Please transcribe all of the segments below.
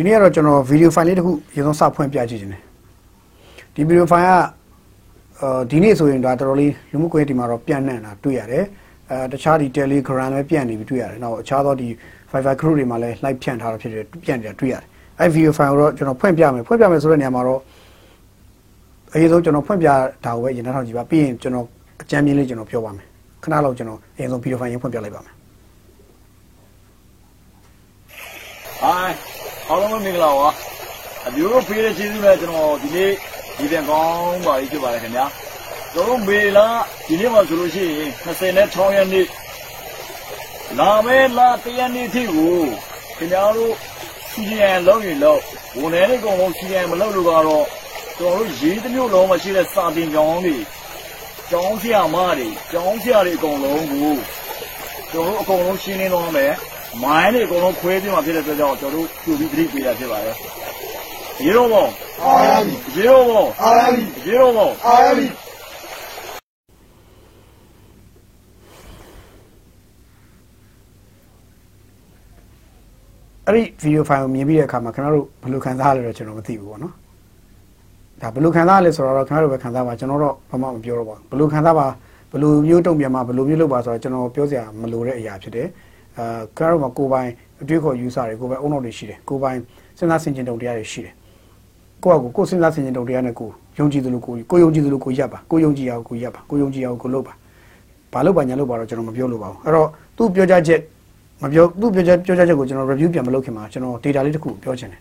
ဒီနေ့ကတော့ကျွန်တော်ဗီဒီယိုဖိုင်လေးတစ်ခုရေဆုံးစဖွင့်ပြကြည့်ခြင်းတယ်ဒီဗီဒီယိုဖိုင်ကအာဒီနေ့ဆိုရင်ဒါတော်တော်လေးလူမှုကွန်ရက်ဒီမှာတော့ပြန့်နှံ့တာတွေ့ရတယ်အဲတခြားဒီ Telegram လည်းပြန့်နေပြီတွေ့ရတယ်နောက်အခြားသောဒီ Fiverr group တွေမှာလည်း live ဖြန့်ထားတာဖြစ်တယ်ပြန့်နေတာတွေ့ရတယ်အဲဗီဒီယိုဖိုင်ကိုတော့ကျွန်တော်ဖွင့်ပြမယ်ဖွင့်ပြမယ်ဆိုတဲ့နေရာမှာတော့အရင်ဆုံးကျွန်တော်ဖွင့်ပြတာကိုပဲရင်ထောက်ကြည့်ပါပြီးရင်ကျွန်တော်အကြမ်းမြင်လေးကျွန်တော်ပြောပါမယ်ခဏလောက်ကျွန်တော်အရင်ဆုံးဗီဒီယိုဖိုင်ရင်းဖွင့်ပြလိုက်ပါမယ်ဟိုင်း အားလုံးပဲမင်္ဂလာပါအဒီလိုဖေးတဲ့ကျေးဇူးနဲ့ကျွန်တော်ဒီနေ့ဒီပြန်ကောင်းပါလိမ့်ဖြစ်ပါတယ်ခင်ဗျာကျွန်တော်မေလာဒီနေ့မှာဆိုလို့ရှိရင်26ရက်နေ့လာမဲလာတရက်နေ့ထိကိုခင်ဗျားတို့စီရန်လုံးရင်လုံးဝန်ထမ်းတွေအကုန်လုံးစီရန်မလုပ်လို့ကတော့ကျွန်တော်တို့ရေးတစ်မျိုးလုံးမှာရှိတဲ့စာတင်ကြောင်းတွေကျောင်းဆရာမတွေကျောင်းဆရာတွေအကုန်လုံးကိုကျွန်တော်တို့အကုန်လုံးရှင်းလင်းတော့မယ် မိုင်းတွေအကုန်လုံးခွဲပြီးမှဖြစ်တဲ့အတွက်ကြောင့်ကျွန်တော်တို့သူပြီးပြိပေးတာဖြစ်ပါတယ်ရေတော့ဘောအားရပြီရေတော့ဘောအားရပြီရေတော့ဘောအားရပြီအဲ့ဒီဗီဒီယိုဖိုင်ကိုမြင်ပြီးတဲ့အခါမှာခင်ဗျားတို့ဘယ်လိုခံစားရလဲတော့ကျွန်တော်မသိဘူးပေါ့နော်ဒါဘယ်လိုခံစားရလဲဆိုတော့ခင်ဗျားတို့ပဲခံစားပါကျွန်တော်တော့ဘာမှမပြောတော့ပါဘူးဘယ်လိုခံစားပါဘယ်လိုမျိုးတုံ့ပြန်မှာဘယ်လိုမျိုးလုပ်ပါဆိုတော့ကျွန်တော်ပြောစရာမလိုတဲ့အရာဖြစ်တယ် အာခင်ဗျားတို့မှာကိုယ်ပိုင်အတွေ့အခေါ် user တွေကိုယ်ပိုင်အုံနောက်တွေရှိတယ်ကိုယ်ပိုင်စဉ်းစားဆင်ခြင်တုံတရားတွေရှိတယ်ကိုယ့်အကူကိုယ်စဉ်းစားဆင်ခြင်တုံတရားနဲ့ကိုယ်ယုံကြည်သလိုကိုယ်ကိုယ်ယုံကြည်သလိုကိုယ်ရပ်ပါကိုယ်ယုံကြည်အောင်ကိုယ်ရပ်ပါကိုယ်ယုံကြည်အောင်ကိုယ်လုပ်ပါဘာလုပ်ပါညာလုပ်ပါတော့ကျွန်တော်မပြောလို့ပါဘူးအဲ့တော့သူ့ပြောကြချက်မပြောသူ့ပြောချက်ပြောချက်ချက်ကိုကျွန်တော် review ပြန်မလုပ်ခင်မှာကျွန်တော် data လေးတစ်ခုပြောချင်တယ်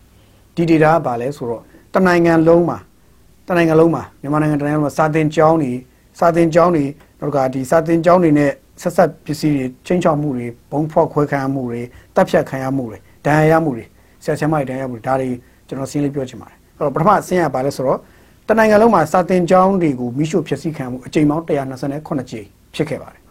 ဒီ data ကဘာလဲဆိုတော့တနိုင်ငံလုံးမှာတနိုင်ငံလုံးမှာမြန်မာနိုင်ငံတနိုင်ငံလုံးမှာစာသင်ကျောင်းတွေစာသင်ကျောင်းတွေနောက်ကဒီစာသင်ကျောင်းတွေနဲ့ ဆက်ဆက်ပစ္စည်းတွေချင်းချောက်မှုတွေဘုံဖောက်ခွဲခံရမှုတွေတပ်ဖြတ်ခံရမှုတွေဒဏ်ရာရမှုတွေဆရာဆရာမတွေဒဏ်ရာရမှုတွေဒါတွေကျွန်တော်စင်းလေးပြောချင်ပါတယ်အဲ့တော့ပထမဆင်းရပါလဲဆိုတော့တနိုင်ငံလုံးမှာစာသင်ကျောင်းတွေကိုမိရှုဖျက်ဆီးခံမှုအကြိမ်ပေါင်း128ကြိမ်ဖြစ်ခဲ့ပါတယ်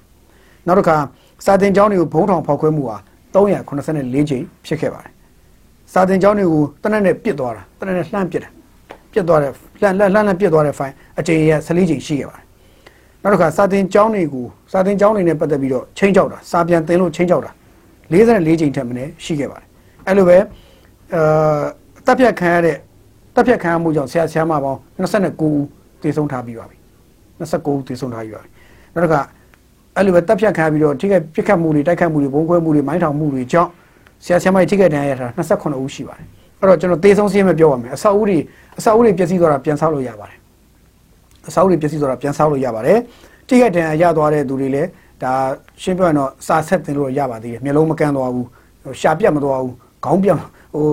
နောက်တစ်ခါစာတင်ကျောင်းတွေကိုဘုံထောင်ဖောက်ခွဲမှုဟာ384ကြိမ်ဖြစ်ခဲ့ပါတယ်။စာတင်ကျောင်းတွေကိုတနက်နဲ့ပြစ်သွားတာတနက်နဲ့လှမ်းပြစ်တာပြစ်သွားတဲ့လှမ်းလှမ်းလှမ်းလှမ်းပြစ်သွားတဲ့ file အကြိမ်ရ14ကြိမ်ရှိခဲ့ပါတယ်။ နောက်တစ်ခါစာတင်ကျောင်းတွေကိုစာတင်ကျောင်းတွေနဲ့ပတ်သက်ပြီးတော့ချင်းချောက်တာစာပြန်တင်လို့ချင်းချောက်တာ44ကြိမ်ထက်မနည်းရှိခဲ့ပါတယ်။အဲ့လိုပဲအာတပ်ဖြတ်ခံရတဲ့တပ်ဖြတ်ခံရမှုကြောင့်ဆရာဆရာမပေါင်း29ဦးသေဆုံးထားပြီးပါပြီ။29ဦးသေဆုံးထားပြီးပါပြီ။နောက်တစ်ခါအဲ့လိုပဲတက်ဖြတ်ခံရပြီးတော့ထိခိုက်ပြစ်ခတ်မှုတွေတိုက်ခတ်မှုတွေဘုံခွဲမှုတွေမိုင်းထောင်မှုတွေကြောင့်ဆရာဆရာမကြီးထိခိုက်ဒဏ်ရာရတာ28ဦးရှိပါတယ်အဲ့တော့ကျွန်တော်သေဆုံးစည်းမပြောပါမယ်အဆောက်အဦတွေအဆောက်အဦတွေပျက်စီးသွားတာပြန်ဆောက်လို့ရပါတယ် အဆောက်အဦတွေပျက်စီးသွားတာပြန်ဆောက်လို့ရပါတယ်ထိခိုက်ဒဏ်ရာရသွားတဲ့သူတွေလည်းဒါရှင်းပြောရင်တော့စာဆက်တင်လို့ရပါသေးတယ်မျက်လုံးမကန်းသွားဘူးရှာပြတ်မသွားဘူးခေါင်းပြတ်ဟို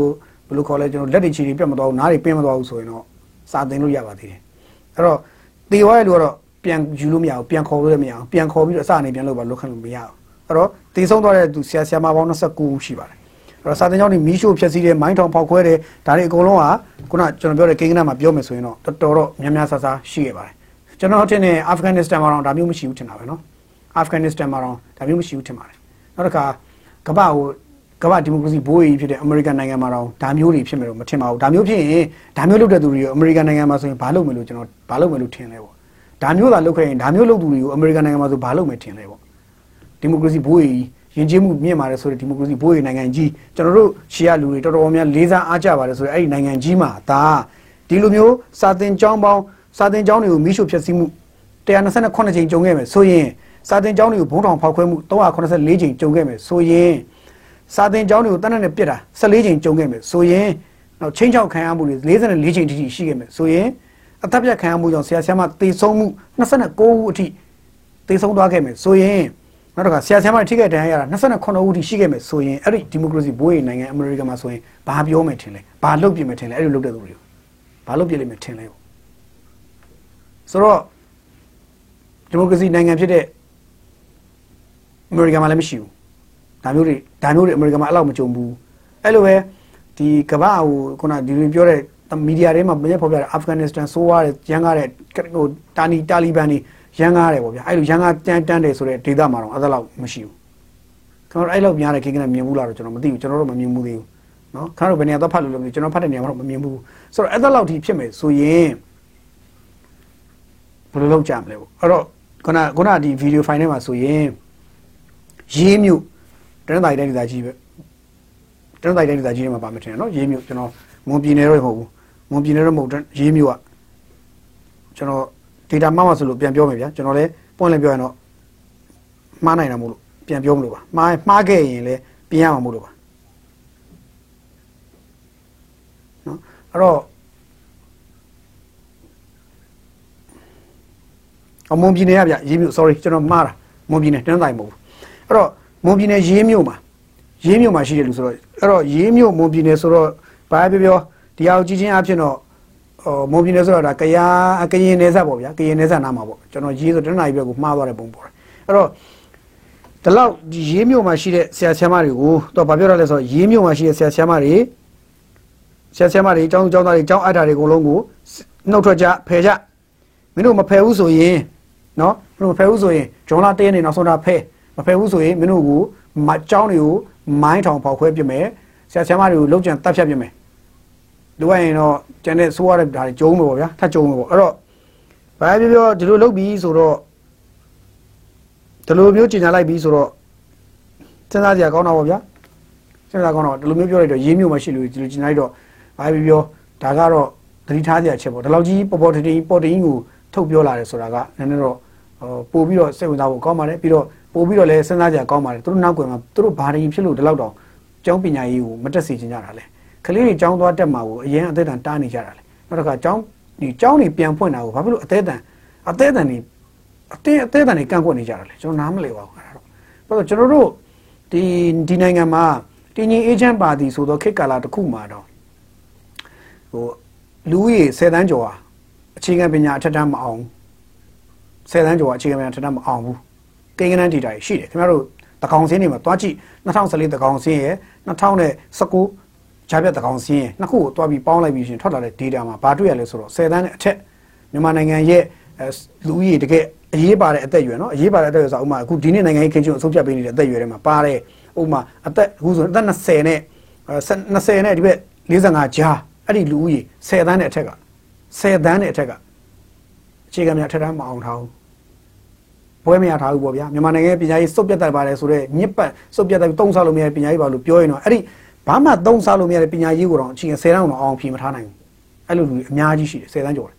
ဘယ်လိုခေါ်လဲကျွန်တော်လက်တွေချီတွေပြတ်မသွားဘူးနားတွေပင်းမသွားဘူးဆိုရင်တော့စာတင်လို့ရပါသေးတယ်အဲ့တော့တေသွားတဲ့လူကတော့ပြန်ယူလို့မရဘူးပြန်ခေါ်လို့လည်းမရဘူးပြန်ခေါ်ပြီးတော့အစအနေပြန်လုပ်ပါလုပ်ခန့်လို့မရဘူးအဲ့တော့တည်ဆုံးသွားတဲ့သူဆရာဆရာမပေါင်း29ဦးရှိပါတယ်အဲ့ တော့စာတင်ကျောင်းတွေမီးရှို့ဖျက်ဆီးတဲ့မိုင်းထောင်ဖောက်ခွဲတဲ့ဒါတွေအကုန်လုံးဟာခုနကျွန်တော်ပြောတဲ့ကိန်းကနမှာပြောမယ်ဆိုရင်တော့တော်တော်တော့များများဆဆရှိခဲ့ပါတယ်ကျွန်တော်ထင်တယ်အာဖဂန်နစ္စတန်မှာတော့ဒါမျိုးမရှိဘူးထင်တာပဲနော်အာဖဂန်နစ္စတန်မှာတော့ဒါမျိုးမရှိဘူးထင်ပါတယ်နောက်တစ်ခါကမ္ဘာကိုကမ္ဘာဒီမိုကရေစီဘိုးကြီးဖြစ်တဲ့အမေရိကန်နိုင်ငံမှာတော့ဒါမျိုးတွေဖြစ်မယ်လို့မထင်ပါဘူးဒါမျိုးဖြစ်ရင်ဒါမျိုးလုပ်တဲ့သူတွေရောအမေရိကန်နိုင်ငံမှာဆိုရင်ဘာလုပ်မယ်လို့ကျွန်တော်ဘာလုပ်မယ်လို့ထင်လဲပေါ့ဒါမျိုးသာလုပ်ခဲ့ရင်ဒါမျိုးလုပ်သူတွေကိုအမေရိကန်နိုင်ငံမှာဆိုဘာလုပ်မယ်ထင်လဲပေါ့ဒီမိုကရေစီဘိုးကြီး ယဉ်ကျေးမှုမြင့်ပါတယ်ဆိုတဲ့ဒီမိုကရေစီဘိုးကြီးနိုင်ငံကြီးကျွန်တော်တို့ရှေ့ရလူတွေတော်တော်များလေးစားအားကြပါတယ်ဆိုတဲ့အဲ့ဒီနိုင်ငံကြီးမှာဒါဒီလိုမျိုးစာသင်ကျောင်းပေါင်းစာသင်ကျောင်းတွေကိုမိရှုဖျက်ဆီးမှု128ကြိမ်ကြုံခဲ့မယ်ဆိုရင်စာသင်ကျောင်းတွေကိုဘုံထောင်ဖောက်ခွဲမှု384ကြိမ်ကြုံခဲ့မယ်ဆိုရင်စာသင်ကျောင်းတွေကိုတနက်နဲ့ပြစ်တာ14ကြိမ်ကြုံခဲ့မယ်ဆိုရင်နောက်ချင်းချောက်ခံရမှုတွေ44ကြိမ်တိတိရှိခဲ့မယ်ဆိုရင်အသက်ပြတ်ခံရမှုကြောင့်ဆရာဆရာမသေဆုံးမှု29ဦးအထိသေဆုံးသွားခဲ့မယ်ဆိုရင် နောက်တစ်ခါဆရာဆရာမထိခိုက်ဒဏ်ရာရတာ29ဦးအထိရှိခဲ့မယ်ဆိုရင်အဲ့ဒီဒီမိုကရေစီဘိုးရိမ်နိုင်ငံအမေရိကန်မှာဆိုရင်ဘာပြောမယ်ထင်လဲဘာလုပ်ပြမယ်ထင်လဲအဲ့လိုလုပ်တဲ့သူတွေကိုဘာလုပ်ပြလိမ့်မယ်ထင်လဲပေါ့ဆိုတော့ဒီမိုကရေစီနိုင်ငံဖြစ်တဲ့အမေရိကန်မှာလည်းမရှိဘူးဒါမျိုးတွေဒါမျိုးတွေအမေရိကန်မှာအဲ့လောက်မကြုံဘူးအဲ့လိုပဲဒီကမ္ဘာဟိုခုနဒီလိုပြောတဲ့မီဒီယာတွေမှာမရက်ဖော်ပြတဲ့အာဖဂန်နစ္စတန်ဆိုးရတဲ့ရန်ကားတဲ့ဟိုတာနီတာလီဘန်တွေ ရန်ကားတယ်ပေါ့ဗျာအဲ့လိုရန်ကားတန်းတန်းတယ်ဆိုတဲ့ဒေသမှာတော့အဲ့ဒါလောက်မရှိဘူးကျွန်တော်အဲ့လောက်များတဲ့ကိန်းကနမြင်ဘူးလားတော့ကျွန်တော်မသိဘူးကျွန်တော်တို့မမြင်ဘူးသေးဘူးနော်ခါတော့ဘယ်နေရာတော့ဖတ်လို့လို့မသိကျွန်တော်ဖတ်တဲ့နေရာမှာတော့မမြင်ဘူးဆိုတော့အဲ့ဒါလောက်ထိဖြစ်မယ်ဆိုရင်ဘယ်လိုလုပ်ကြမလဲပေါ့အဲ့တော့ခုနခုနဒီဗီဒီယိုဖိုင်ထဲမှာဆိုရင်ရေးမြို့တနင်္သာရီတိုင်းဒေသကြီးပဲတတနင်္သာရီတိုင်းဒေသကြီးတွေမှာပါမယ်ထင်တယ်နော်ရေးမြို့ကျွန်တော်မွန်ပြည်နယ်တော့မဟုတ်ဘူးမွန်ပြည်နယ်တော့မဟုတ်ဘူးရေးမြို့ကကျွန်တော် data မှားမှဆိုလို့ပြန်ပြောမယ်ဗျာကျွန်တော်လည်းပွင့်လည်းပြောရင်တော့မှားနိုင်တာမို့လို့ပြန်ပြောမလို့ပါမှားမှားခဲ့ရင်လည်းပြင်ရမှာမို့လို့ပါနော်အဲ့တော့အမွန်ပြည်နယ်ကဗျရေးမြို့ sorry ကျွန်တော်မှားတာမွန်ပြည်နယ်တန်းတိုင်မဟုတ်ဘူးအဲ့တော့မွန်ပြည်နယ်ရေးမြို့မှာရေးမြို့မှာရှိတယ်လို့ဆိုတော့အဲ့တော့ရေးမြို့မွန်ပြည်နယ်ဆိုတော့ဘာပဲပြောပြောဒီအောင်ကြည့်ချင်းအဖြစ်တော့ ဟိုမွန်ပြည်နယ်ဆိုတော့ဒါကယားကရင်နယ်စပ်ပေါ့ဗျာကရင်နယ်စပ်နားမှာပေါ့ကျွန်တော်ရေးဆိုတန်းတိုင်ဘက်ကိုမှားသွားတဲ့ပုံပေါ်တယ်အဲ့တော့ဒီလောက်ဒီရေးမြို့မှာရှိတဲ့ဆရာဆရာမတွေကိုတော့ဘာပြောရလဲဆိုတော့ရေးမြို့မှာရှိတဲ့ဆရာဆရာမတွေဆရာဆရာမတွေအကြောင်းအကြောင်းသားတွေအကြောင်းအပ်တာတွေအကုန်လုံးကိုနှုတ်ထွက်ကြဖယ်ကြမင်းတို့မဖယ်ဘူးဆိုရင်နော်မင်းတို့မဖယ်ဘူးဆိုရင်ဂျွန်လာတည့်နေနောက်ဆုံးတာဖယ်မဖယ်ဘူးဆိုရင်မင်းတို့ကိုမအကြောင်းတွေကိုမိုင်းထောင်ပေါက်ခွဲပြမယ်ဆရာဆရာမတွေကိုလောက်ကျန်တတ်ဖြတ်ပြမယ် လိုအပ်ရင်တော့ကျန်တဲ့ဆိုးရတဲ့ဒါတွေကျုံးမယ်ပေါ့ဗျာထပ်ကျုံးမယ်ပေါ့အဲ့တော့ဘာပြောပြောဒီလိုလုပ်ပြီးဆိုတော့ဒီလိုမျိုးကျင်ညာလိုက်ပြီးဆိုတော့စဉ်းစားကြရကောင်းတာပေါ့ဗျာစဉ်းစားကောင်းတော့ဒီလိုမျိုးပြောလိုက်တော့ရေးမျိုးမရှိလို့ဒီလိုကျင်ညာလိုက်တော့ဘာပြောပြောဒါကတော့သတိထားစရာချက်ပေါ့ဒီလောက်ကြီးပေါ်ပေါ်တင်တင်ပေါ်တင်ကိုထုတ်ပြောလာတယ်ဆိုတာကနည်းနည်းတော့ပို့ပြီးတော့စိတ်ဝင်စားဖို့ကောင်းပါတယ်ပြီးတော့ပို့ပြီးတော့လည်းစဉ်းစားကြကောင်းပါတယ်သူတို့နောက်ကွယ်မှာသူတို့ဘာတွေဖြစ်လို့ဒီလောက်တောင်ကျောင်းပညာရေးကိုမတက်စီချင်ကြတာလဲ ကလေးတွေကျောင်းသွားတက်မှာကိုအရင်အသက်တန်တားနေကြတာလေနောက်တစ်ခါကျောင်းဒီကျောင်းတွေပြန်ဖွင့်တာကိုဘာဖြစ်လို့အသက်တန်အသက်တန်နေအသေးအသေးတန်နေကန့်ကွက်နေကြတာလေကျွန်တော်နားမလည်ပါဘူးအဲ့ဒါတော့ဘာလို့ကျွန်တော်တို့ဒီဒီနိုင်ငံမှာတင်းကြီးအေဂျင့်ပါတီဆိုတော့ခေတ်ကာလတစ်ခုမှာတော့ဟိုလူဦးရေ10တန်းကျော်ဟာအခြေခံပညာအထက်တန်းမအောင်10တန်းကျော်ဟာအခြေခံပညာအထက်တန်းမအောင်ဘူးကိန်းကနန်းဒေတာရှိတယ်ခင်ဗျားတို့တကောင်စင်းတွေမှာတွားကြည့်2014တကောင်စင်းရဲ့2019 ဂျာပြတ်တကောင်စင်းရဲ့နှစ်ခုကိုတွားပြီးပေါင်းလိုက်ပြီးရှင်ထွက်လာတဲ့ data မှာဘာတွေ့ရလဲဆိုတော့10တန်းနဲ့အထက်မြန်မာနိုင်ငံရဲ့လူဦးရေတကယ်အရေးပါတဲ့အသက်အရွယ်နော်အရေးပါတဲ့အသက်အရွယ်ဆိုဥမာအခုဒီနေ့နိုင်ငံရေးခင်းချင်းအဆုံးဖြတ်ပေးနေတဲ့အသက်အရွယ်တွေမှာပါတယ်ဥမာအသက်အခုဆိုအသက်20နဲ့20နဲ့ဒီဘက်45ကြားအဲ့ဒီလူဦးရေ10တန်းနဲ့အထက်က10တန်းနဲ့အထက်ကအခြေခံများထက်တန်းမအောင်ထားဘူးဘွဲမရထားဘူးပေါ့ဗျာမြန်မာနိုင်ငံရဲ့ပညာရေးစုပ်ပြတ်တတ်ပါတယ်ဆိုတော့ညစ်ပတ်စုပ်ပြတ်တတ်သုံးစားလို့မရတဲ့ပညာရေးပါလို့ပြောရင်တော့အဲ့ဒီ ဘာမှသုံးစားလို့မရတဲ့ပညာရေးကိုတော့အချိန်10တန်းတော့အောင်ဖြေမထားနိုင်ဘူးအဲ့လိုလူအများကြီးရှိတယ်10တန်းကျော်တယ်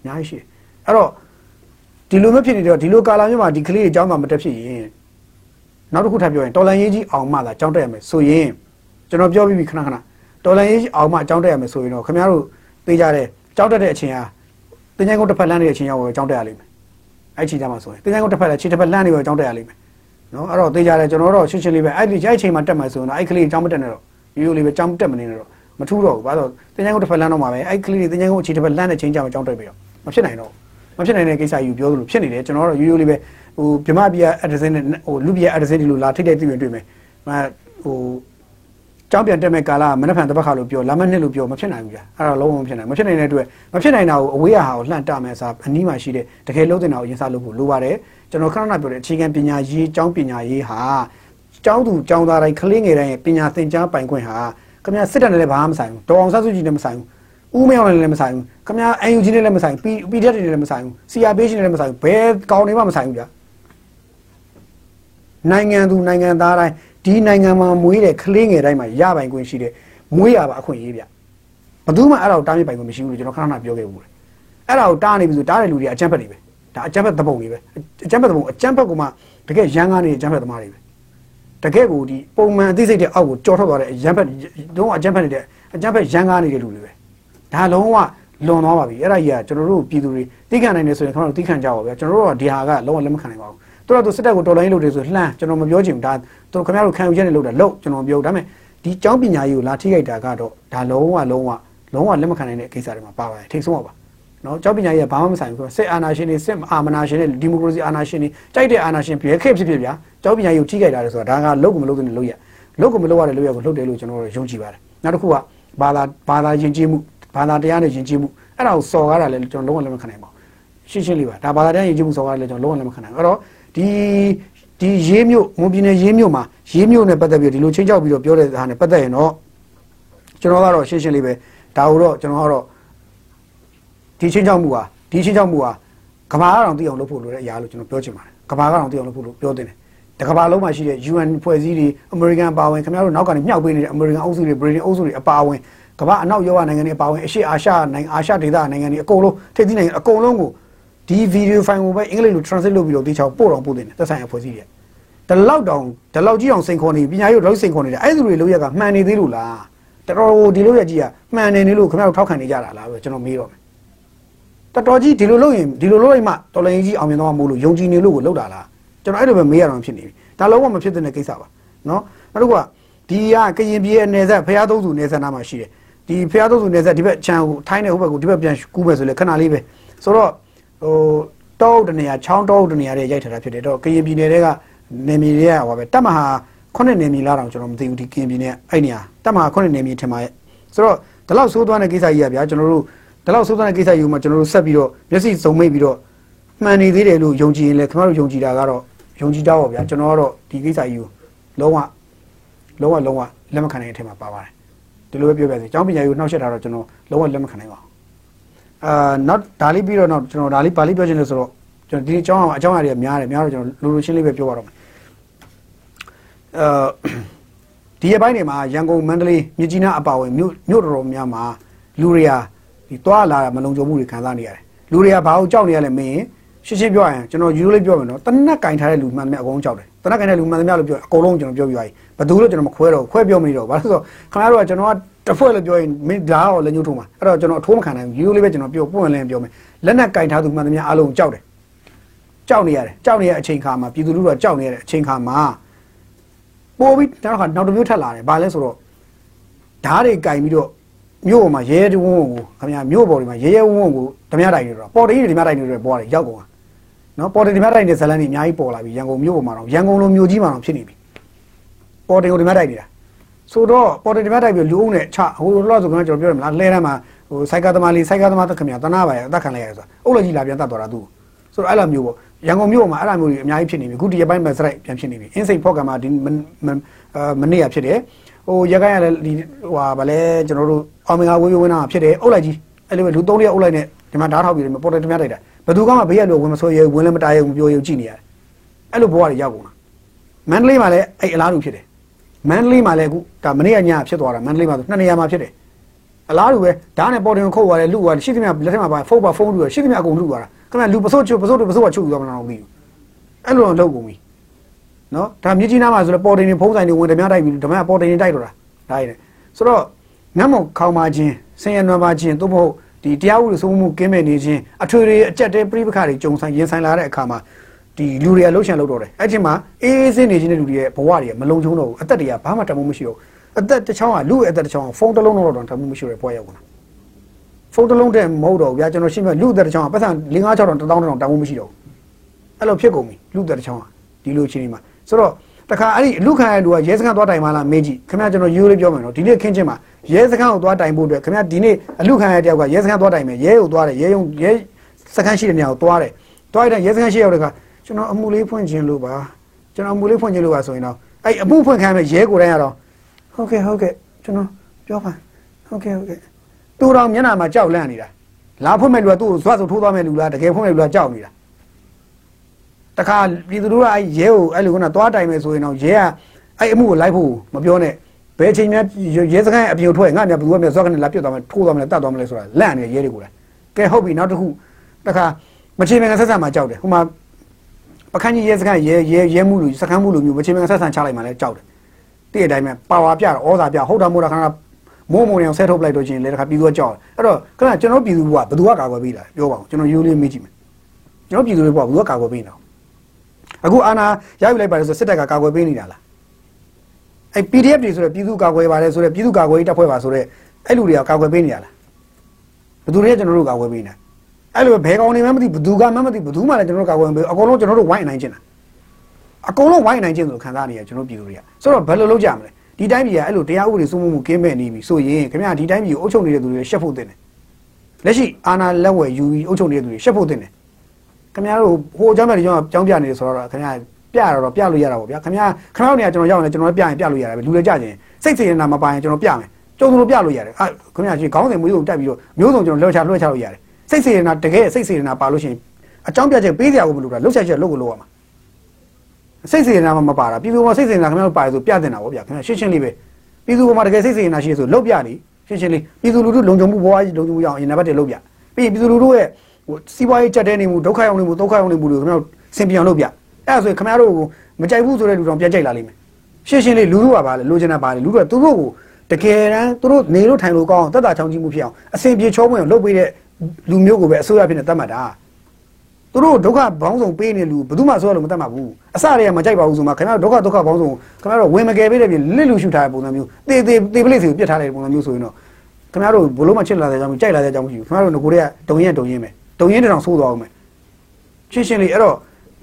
အများကြီးရှိတယ်အဲ့တော့ဒီလိုမျိုးဖြစ်နေတော့ဒီလိုကာလာမျိုးမှာဒီကလေးတွေအကြောင်းသာမတက်ဖြစ်ရင်နောက်တစ်ခုထပ်ပြောရင်တော်လန်ရေးကြီးအောင်မှသာအကြောင်းတက်ရမယ်ဆိုရင်ကျွန်တော်ပြောပြီးပြီခဏခဏတော်လန်ရေးကြီးအောင်မှအကြောင်းတက်ရမယ်ဆိုရင်တော့ခင်ဗျားတို့သိကြတယ်အကြောင်းတက်တဲ့အချိန်ဟာတင်ချိုင်းကုန်းတစ်ဖက်လမ်းနေတဲ့အချိန်ရောက်အကြောင်းတက်ရလိမ့်မယ်အဲ့ချိန်ကြမှာဆိုရင်တင်ချိုင်းကုန်းတစ်ဖက်လည်းခြေတစ်ဖက်လမ်းနေရောအကြောင်းတက်ရလိမ့်မယ်နော်အဲ့တော့သိကြတယ်ကျွန်တော်တို့ရှင်းရှင်းလေးပဲအဲ့ဒီအဲ့ချိန်မှာတက်မယ်ဆိုရင်တော့အဲ့ကလေးအကြောင်းမတက်နဲ့တော့ ရိုးရိုးလေးပဲအကြောင်းတက်မနေနဲ့တော့မထူးတော့ဘူးဘာလို့တင်ချိုင်းကုန်းတစ်ဖက်လမ်းတော့မှာပဲအဲ့ကလေးတင်ချိုင်းကုန်းအခြေတစ်ဖက်လမ်းနဲ့ချိန်ကြမှာအကြောင်းတက်ပြီးတော့မဖြစ်နိုင်တော့မဖြစ်နိုင်တဲ့ကိစ္စကြီးကိုပြောသလိုဖြစ်နေတယ်ကျွန်တော်တို့ရိုးရိုးလေးပဲဟိုဗြမပြ address နဲ့ဟိုလူပြ address ဒီလိုလာထိတဲ့တွေ့ရင်တွေ့မယ်မဟိုကြောင်းပြန်တက်မဲ့ကာလကမနှက်ဖန်တစ်ပတ်ခါလို့ပြောလာမနှစ်လို့ပြောမဖြစ်နိုင်ဘူးကြာအဲ့ဒါလုံးဝမဖြစ်နိုင်မဖြစ်နိုင်တဲ့အတွက်မဖြစ်နိုင်တာကိုအဝေးဟာကိုလှန့်တမယ်စာအနီးမှာရှိတဲ့တကယ်လုံးတင်တာကိုရင်စားလုပ်ဖို့လိုပါတယ်ကျွန်တော်ခဏခဏပြောတဲ့အခြေခံပညာရေးကျောင်းပညာရေးဟာ ကျောင်းသူကျောင်းသားတိုင်းကလေးငယ်တိုင်းရဲ့ပညာသင်ကြားပိုင်ခွင့်ဟာခင်ဗျာစစ်တပ်နဲ့လည်းဘာမှမဆိုင်ဘူးတော်အောင်ဆန်းစုကြည်နဲ့မဆိုင်ဘူးဦးမင်းအောင်လည်းမဆိုင်ဘူးခင်ဗျာ UNG နဲ့လည်းမဆိုင်ဘူး PDF တွေနဲ့လည်းမဆိုင်ဘူး CRPH နဲ့လည်းမဆိုင်ဘူးဘယ်ကောင်တွေမှမဆိုင်ဘူးဗျာနိုင်ငံသူနိုင်ငံသားတိုင်းဒီနိုင်ငံမှာမွေးတဲ့ကလေးငယ်တိုင်းမှာရပိုင်ခွင့်ရှိတဲ့မွေးရပါအခွင့်အရေးဗျဘယ်သူမှအဲ့ဒါကိုတားမြစ်ပိုင်ခွင့်မရှိဘူးလို့ကျွန်တော်ခဏခဏပြောခဲ့ဘူးလေအဲ့ဒါကိုတားနေပြီဆိုတားတဲ့လူတွေအကြမ်းဖက်တွေပဲဒါအကြမ်းဖက်သဘုံတွေပဲအကြမ်းဖက်သဘုံအကြမ်းဖက်ကမှတကယ်ရန်ကားနေအကြမ်းဖက်သမားတွေပဲ တကယ်ကိုဒီပုံမှန်အသိစိတ်တဲ့အောက်ကိုကြော်ထွက်သွားတဲ့အရန်ဖက်လုံးဝအကြမ်းဖက်နေတဲ့အကြမ်းဖက်ရန်ကားနေတဲ့လူတွေပဲဒါလုံးဝလွန်သွားပါပြီအဲ့ဒါကြီးကကျွန်တော်တို့ပြည်သူတွေသိခံနိုင်နေဆိုရင်ကျွန်တော်တို့သိခံကြပါဗျာကျွန်တော်တို့ကဒီဟာကလုံးဝလက်မခံနိုင်ပါဘူးသူတို့ကစစ်တပ်ကိုတော်လိုင်းလုပ်တယ်ဆိုလှမ်းကျွန်တော်မပြောချင်ဘူးဒါသူတို့ခင်ဗျားတို့ခံယူချက်နဲ့လုပ်တာလို့ကျွန်တော်မပြောဘူးဒါပေမဲ့ဒီကျောင်းပညာရေးကိုလာထိခိုက်တာကတော့ဒါလုံးဝလုံးဝလုံးဝလက်မခံနိုင်တဲ့ကိစ္စတွေမှာပါပါတယ်ထိတ်ဆုံးပါပါ နော်ကျောင်းပညာရေးကဘာမှမဆိုင်ဘူးစစ်အာဏာရှင်တွေစစ်အာမနာရှင်တွေဒီမိုကရေစီအာဏာရှင်တွေကြိုက်တဲ့အာဏာရှင်ပြည်ခေတ်ဖြစ်ဖြစ်ဗျာကျောင်းပညာရေးကိုထိခိုက်တာလေဆိုတာဒါကလုတ်ကမလုတ်တဲ့လုတ်ရလုတ်ကမလုတ်ရတဲ့လုတ်ရကိုလုတ်တယ်လို့ကျွန်တော်တို့ယုံကြည်ပါတယ်နောက်တစ်ခုကဘာသာဘာသာယဉ်ကျေးမှုဘာသာတရားနဲ့ယဉ်ကျေးမှုအဲ့ဒါကိုစော်ကားတာလည်းကျွန်တော်လုံးဝလက်မခံနိုင်ပါဘူးရှင်းရှင်းလေးပါဒါဘာသာတရားယဉ်ကျေးမှုစော်ကားလည်းကျွန်တော်လုံးဝလက်မခံနိုင်ဘူးအဲ့တော့ဒီဒီရေးမြို့မွန်ပြည်နယ်ရေးမြို့မှာရေးမြို့နဲ့ပတ်သက်ပြီးဒီလိုချင်းချောက်ပြီးတော့ပြောတဲ့ဟာနဲ့ပတ်သက်ရင်တော့ကျွန်တော်ကတော့ရှင်းရှင်းလေးပဲဒါကိုတော့ကျွန်တော်ကတော့ ဒီချင်းချောက်မှုဟာဒီချင်းချောက်မှုဟာကဘာကတော့သိအောင်လုပ်ဖို့လိုတဲ့အရာလို့ကျွန်တော်ပြောချင်ပါတယ်ကဘာကတော့သိအောင်လုပ်ဖို့လို့ပြောတင်တယ်တကဘာလုံးမှာရှိတဲ့ UN ဖွဲ့စည်းတွေ American ပါဝင်ခင်ဗျားတို့နောက်ကနေမြောက်ပေးနေတဲ့ American အုပ်စုတွေ Britain အုပ်စုတွေအပါဝင်ကမ္ဘာအနောက်ရောနိုင်ငံတွေအပါဝင်အရှေ့အာရှနိုင်ငံအာရှဒေသနိုင်ငံတွေအကုန်လုံးထိပ်သီးနိုင်ငံအကုန်လုံးကိုဒီဗီဒီယိုဖိုင်ကိုပဲအင်္ဂလိပ်လို translate လုပ်ပြီးတော့တေချာပို့တော်ပို့တင်တယ်သက်ဆိုင်ရာဖွဲ့စည်းတွေဒီလောက်တောင်ဒီလောက်ကြီးအောင်စိန်ခေါ်နေပညာရေးလောက်စိန်ခေါ်နေတယ်အဲ့ဒီလိုတွေလောက်ရကမှန်နေသေးလို့လားတော်တော်ဒီလိုရကြီးကမှန်နေနေလို့ခင်ဗျားတို့ထောက်ခံနေကြတာလားပဲကျွန်တော်မေးတော့မယ် တော်တော်ကြီးဒီလိုလုပ်ရင်ဒီလိုလုပ်လိုက်မှတော်လိုင်းကြီးအောင်မြင်တော့မို့လို့ယုံကြည်နေလို့ကိုလောက်တာလားကျွန်တော်အဲ့လိုပဲမေးရတော့ဖြစ်နေပြီဒါလုံးဝမဖြစ်တဲ့ကိစ္စပါနော်နောက်တစ်ခုကဒီကကရင်ပြည်ရဲ့နယ်စပ်ဖျားသုံးစုနယ်စပ်နားမှာရှိတယ်ဒီဖျားသုံးစုနယ်စပ်ဒီဘက်ခြံကိုထိုင်းတဲ့ဟိုဘက်ကိုဒီဘက်ပြန်ကူးမယ်ဆိုလေခဏလေးပဲဆိုတော့ဟိုတောအုပ်တနေရာချောင်းတောအုပ်တနေရာတွေရိုက်ထားတာဖြစ်တယ်တော့ကရင်ပြည်နယ်တွေကနယ်မြေတွေကဟောပဲတပ်မဟာခုနှစ်နယ်မြေလားတော့ကျွန်တော်မသိဘူးဒီကရင်ပြည်နယ်အဲ့နေရာတပ်မဟာခုနှစ်နယ်မြေထင်ပါရဲ့ဆိုတော့ဒီလောက်ဆိုးသွားတဲ့ကိစ္စကြီးကဗျာကျွန်တော်တို့ ဒီလောက်ဆိုးသွားတဲ့ကိစ္စကြီးကိုမှကျွန်တော်တို့ဆက်ပြီးတော့မျက်စိစုံမိတ်ပြီးတော့မှန်နေသေးတယ်လို့ယုံကြည်ရင်လည်းခင်ဗျားတို့ယုံကြည်တာကတော့ယုံကြည်တော့ပါဗျာကျွန်တော်ကတော့ဒီကိစ္စကြီးကိုလုံးဝလုံးဝလုံးဝလက်မခံနိုင်တဲ့အထက်မှာပါပါတယ်ဒီလိုပဲပြောပြစီကျောင်းပညာရေးကိုနှောက်ယှက်တာတော့ကျွန်တော်လုံးဝလက်မခံနိုင်ပါဘူးအာနောက်ဒါလေးပြီးတော့နောက်ကျွန်တော်ဒါလေးပါဠိပြောချင်လို့ဆိုတော့ကျွန်တော်ဒီအကြောင်းအကြောင်းအရာတွေများတယ်များတော့ကျွန်တော်လိုလိုရှင်းလေးပဲပြောပါတော့မယ်အဲဒီရပိုင်းတွေမှာရန်ကုန်မန္တလေးမြကြီးနားအပါအဝင်မြို့မြို့တော်တော်များမှာလူတွေက ဒီတွားလာမလုံခြုံမှုတွေခံစားနေရတယ်လူတွေကဘာလို့ကြောက်နေရလဲမင်းရှင်းရှင်းပြောရင်ကျွန်တော်ယူလို့ပြောမယ်နော်တနက်ကင်ထားတဲ့လူမှန်သမျှအကုန်ကြောက်တယ်တနက်ကင်တဲ့လူမှန်သမျှလို့ပြောအကုန်လုံးကျွန်တော်ပြောပြပါပြီဘယ်သူလို့ကျွန်တော်မခွဲတော့ခွဲပြောမနေတော့ဘာလို့ဆိုတော့ခင်ဗျားတို့ကကျွန်တော်ကတစ်ဖွဲ့လို့ပြောရင်မင်းဒါတော့လက်ညှိုးထိုးမှာအဲ့တော့ကျွန်တော်အထိုးမခံနိုင်ဘူးယူလေးပဲကျွန်တော်ပြောပွင့်လင်းပြောမယ်လက်နက်ကင်ထားသူမှန်သမျှအားလုံးကြောက်တယ်ကြောက်နေရတယ်ကြောက်နေတဲ့အချိန်ခါမှာပြည်သူလူထုကကြောက်နေတဲ့အချိန်ခါမှာပို့ပြီးနောက်ခါနောက်တစ်မျိုးထပ်လာတယ်ဘာလဲဆိုတော့ဓာတ်တွေကင်ပြီးတော့ မြို့ပေါ်မှာရဲရဲဝုန်းဝုန်းကိုခင်ဗျာမြို့ပေါ်တွေမှာရဲရဲဝုန်းဝုန်းကိုဓမြတိုင်တွေတော့ပေါ်တေးတွေဓမြတိုင်တွေပေါ်တယ်ရောက်ကုန်တာနော်ပေါ်တေးဓမြတိုင်တွေဇလန်တွေအများကြီးပေါ်လာပြီရန်ကုန်မြို့ပေါ်မှာတော့ရန်ကုန်လိုမြို့ကြီးမှာတော့ဖြစ်နေပြီပေါ်တေးကိုဓမြတိုင်နေတာဆိုတော့ပေါ်တေးဓမြတိုင်ပြီးလူအုပ်နဲ့ချဟိုလိုဆိုကျွန်တော်ပြောရမလားလဲတန်းမှာဟိုစိုက်ကသမားလေးစိုက်ကသမားတက်ခင်ဗျာတနာပါရဲ့အသက်ခံလိုက်ရတယ်ဆိုတာအုပ်လက်ကြီးလာပြန်တတ်သွားတာသူဆိုတော့အဲ့လိုမျိုးပေါ့ရန်ကုန်မြို့မှာအဲ့လိုမျိုးတွေအများကြီးဖြစ်နေပြီအခုဒီရပိုင်းမှာစရိုက်ပြန်ဖြစ်နေပြီအင်းစိန်ဖော့ကမှာဒီမနေ့ကဖြစ်တယ် ဟိုရခိုင်ကလည်းဒီဟိုဟာဗလဲကျွန်တော်တို့အောင်မင်္ဂလာဝေးဝေးဝင်းတာဖြစ်တယ်အုပ်လိုက်ကြီးအဲ့လိုပဲလူ၃ရက်အုပ်လိုက်နဲ့ဒီမှာဓာတ်ထောက်ပြီးတယ်ပေါ်တယ်တမရတိုက်တာဘယ်သူကမှဘေးရလို့ဝင်မဆိုးရဲဝင်လည်းမတားရဲဘူးပြောရဲကြည့်နေရတယ်အဲ့လိုဘဝတွေရောက်ကုန်တာမန္တလေးမှာလည်းအဲ့အလားတူဖြစ်တယ်မန္တလေးမှာလည်းအခုဒါမနေ့ကညဖြစ်သွားတာမန္တလေးမှာဆိုနှစ်နေရာမှာဖြစ်တယ်အလားတူပဲဓာတ်နဲ့ပေါ်တင်ခုတ်သွားတယ်လူသွားတယ်ရှိသမျှလက်ထက်မှာပါဖုန်းပါဖုန်းလူရရှိသမျှအကုန်လူသွားတာခင်ဗျလူပစိုးချုပ်ပစိုးတို့ပစိုးကချုပ်ယူသွားမလားမသိဘူးအဲ့လိုတော့လုပ်ကုန်ပြီ နော်ဒါမြကြီးနားမှာဆိုလည်းပေါ်တင်နေဖုန်းဆိုင်တွေဝင်ဓမြတိုက်ပြီးဓမြပေါ်တင်နေတိုက်တော့တာဒါရည်ဆိုတော့ငတ်မောင်ခေါင်းပါခြင်းဆင်းရဲနွမ်းပါခြင်းသို့မဟုတ်ဒီတရားဥပဒေစိုးမှုကင်းမဲ့နေခြင်းအထွေတွေအကြက်တဲပြိပခါတွေကြုံဆိုင်ရင်ဆိုင်လာတဲ့အခါမှာဒီလူတွေကလှုပ်ရှားလှုပ်တော့တယ်အဲ့ဒီမှာအေးအေးစင်းနေခြင်းတဲ့လူတွေရဲ့ဘဝတွေကမလုံခြုံတော့ဘူးအသက်တွေကဘာမှတမိုးမရှိတော့အသက်တစ်ချောင်းကလူရဲ့အသက်တစ်ချောင်းကဖုန်းတစ်လုံးတော့တော့တမိုးမရှိတော့ဘဝရောက်ကုန်တာဖုန်းတစ်လုံးတည်းမဟုတ်တော့ဘူးဗျာကျွန်တော်ရှင်းပြလူအသက်တစ်ချောင်းကပတ်စံ5 6 6တောင်1000တောင်တမိုးမရှိတော့ဘူးအဲ့လိုဖြစ်ကုန်ပြီလူအသက်တစ်ချောင်းကဒီလိုချင်းဒီမှာ ဆိုတော့တခါအဲ့ဒီလူခံရတဲ့လူကရဲစခန်းသွားတိုင်မှလားမေးကြည့်ခင်ဗျာကျွန်တော်ရိုးလေးပြောမယ်နော်ဒီနေ့ခင်းချင်းမှာရဲစခန်းကိုသွားတိုင်ဖို့အတွက်ခင်ဗျာဒီနေ့အလူခံရတဲ့တယောက်ကရဲစခန်းသွားတိုင်မယ်ရဲကိုသွားတယ်ရဲယုံရဲစခန်းရှိတဲ့နေရာကိုသွားတယ်သွားတဲ့ရဲစခန်းရှိရောက်တဲ့ခါကျွန်တော်အမှုလေးဖွင့်ခြင်းလို့ပါကျွန်တော်အမှုလေးဖွင့်ခြင်းလို့ပါဆိုရင်တော့အဲ့အမှုဖွင့်ခိုင်းမယ်ရဲကိုယ်တိုင်ရတော့ဟုတ်ကဲ့ဟုတ်ကဲ့ကျွန်တော်ပြောပါဟုတ်ကဲ့ဟုတ်ကဲ့သူတော်မျက်နှာမှာကြောက်လန့်နေတာလာဖွင့်မဲ့လူကသူ့ကိုဇွတ်ဆိုထိုးသွားမဲ့လူလားတကယ်ဖွင့်မဲ့လူကကြောက်နေတာ တခါပြည်သူတို့ကအဲ့ရဲကိုအဲ့လိုကသွားတိုင်မယ်ဆိုရင်တော့ရဲကအဲ့အမှုကိုလိုက်ဖို့မပြောနဲ့ဘယ်ချိန်များရဲစခန်းအပြင်ထွက်ငါများဘယ်သူကများဇွတ်ကနေလာပြတ်သွားမယ်ထိုးသွားမယ်တတ်သွားမယ်ဆိုတာလန့်နေရဲတွေကိုလည်းကဲဟုတ်ပြီနောက်တစ်ခုတခါမချေမငဆက်ဆက်မှာကြောက်တယ်ဟိုမှာပခန်းကြီးရဲစခန်းရဲရဲရဲမှုလူစခန်းမှုလူမျိုးမချေမငဆက်ဆန်ချလိုက်မှလည်းကြောက်တယ်တည့်တဲ့အတိုင်းပဲပါဝါပြတော့ဩဇာပြဟုတ်တာမို့တာခဏမိုးမုံအောင်ဆဲထုတ်လိုက်တော့ချင်းလေတခါပြည်သူကကြောက်တယ်အဲ့တော့ခဏကျွန်တော်ပြည်သူကဘယ်သူကကာကွယ်ပေးတာပြောပါဦးကျွန်တော်ရိုးလေးမေးကြည့်မယ်ကျွန်တော်ပြည်သူတွေကဘယ်သူကကာကွယ်ပေးနေတာ အခုအာနာရယူလိုက်ပါတယ်ဆိုစစ်တပ်ကကာကွယ်ပေးနေတာလားအဲ့ PDF တွေဆိုတော့ပြည်သူကာကွယ်ပါတယ်ဆိုတော့ပြည်သူကာကွယ်ရေးတပ်ဖွဲ့ပါဆိုတော့အဲ့လူတွေကကာကွယ်ပေးနေရလားဘယ်သူတွေကကျွန်တော်တို့ကာကွယ်ပေးနေတာအဲ့လိုဘယ်ကောင်နေမှမသိဘသူကမှမသိဘသူမှလည်းကျွန်တော်တို့ကာကွယ်ပေးအကုန်လုံးကျွန်တော်တို့ဝိုင်းနိုင်ချင်တာအကုန်လုံးဝိုင်းနိုင်ချင်လို့ခံစားနေရကျွန်တော်ပြည်သူတွေကဆိုတော့ဘယ်လိုလုပ်ကြမလဲဒီတိုင်းပြည်ကအဲ့လိုတရားဥပဒေစိုးမိုးမှုကင်းမဲ့နေပြီဆိုရင်ခင်ဗျာဒီတိုင်းပြည်ကိုအုပ်ချုပ်နေတဲ့သူတွေရှက်ဖို့တင်တယ်လက်ရှိအာဏာလက်ဝယ်ယူပြီးအုပ်ချုပ်နေတဲ့သူတွေရှက်ဖို့တင်တယ် ခင်ဗျားတို့ဟိုအကြောင်းပြတယ်ကျွန်တော်ကြောင်းပြနေတယ်ဆိုတော့ခင်ဗျာပြရတော့ပြလို့ရတာပေါ့ဗျာခင်ဗျာခဏနေကျွန်တော်ရောက်နေကျွန်တော်ပြရင်ပြလို့ရတယ်ပဲလူတွေကြခြင်းစိတ်စေနာမပိုင်ကျွန်တော်ပြမယ်ကျုံတို့ပြလို့ရတယ်အဲခင်ဗျာကြီးခေါင်းစဉ်မျိုးစုံတက်ပြီးတော့မျိုးစုံကျွန်တော်လှောက်ချလွှဲချလို့ရတယ်စိတ်စေနာတကယ်စိတ်စေနာပါလို့ရှိရင်အကြောင်းပြချက်ပေးစရာကိုမလိုတာလှုပ်ချက်ချက်လုပ်ကိုလုပ်ရမှာစိတ်စေနာမှမပါတာပြည်သူပေါ်စိတ်စေနာခင်ဗျားတို့ပါတယ်ဆိုပြတင်တာဗောဗျာခင်ဗျာရှင်းရှင်းလေးပဲပြည်သူပေါ်မှာတကယ်စိတ်စေနာရှိရဆိုလောက်ပြနေရှင်းရှင်းလေးပြည်သူလူထုလုံခြုံမှုဘဝကြီးလုံခြုံမှုရအောင်အရင်နံပါတ်1လောက်ပြပြီးရင်ပြည်သူလူထုရဲ့ ဟိုစီးပွားရေးကြက်တဲနေမှုဒုက္ခရောက်နေမှုဒုက္ခရောက်နေမှုတွေကိုခင်ဗျားတို့စင်ပြန်လုပ်ပြအဲ့ဒါဆိုရင်ခင်ဗျားတို့ကိုမကြိုက်ဘူးဆိုတဲ့လူတော်ပြန်ကြိုက်လာလိမ့်မယ်ရှင်းရှင်းလေးလူထုကပါလေလိုချင်တာပါလေလူထုကသူတို့ကိုတကယ်တမ်းသူတို့နေလို့ထိုင်လို့ကောင်းအောင်တက်တာချောင်းကြီးမှုဖြစ်အောင်အစဉ်ပြေချောပွင့်အောင်လုပ်ပေးတဲ့လူမျိုးကိုပဲအစိုးရဖြစ်နေတတ်မှတ်တာသူတို့ဒုက္ခဘောင်းဆောင်ပေးနေလူဘယ်သူမှဆိုရလို့မတတ်မှာဘူးအစတွေကမကြိုက်ပါဘူးဆိုမှခင်ဗျားတို့ဒုက္ခဒုက္ခဘောင်းဆောင်ခင်ဗျားတို့ဝင်မကယ်ပေးတဲ့ပြင်လစ်လူရှူထားတဲ့ပုံစံမျိုးတေတေတေပလိစီကိုပြစ်ထားတဲ့ပုံစံမျိုးဆိုရင်တော့ခင်ဗျားတို့ဘလို့မှချစ်လာတဲ့ကြောင့်ကြိုက်လာတဲ့ကြောင့်မရှိဘူးခင်ဗျားတို့ငကိုတွေကတုံရင်တုံရင်ပဲ တုံရင်တောင်ဆိုးသွားအောင်မယ်ရှင်းရှင်းလေးအဲ့တော့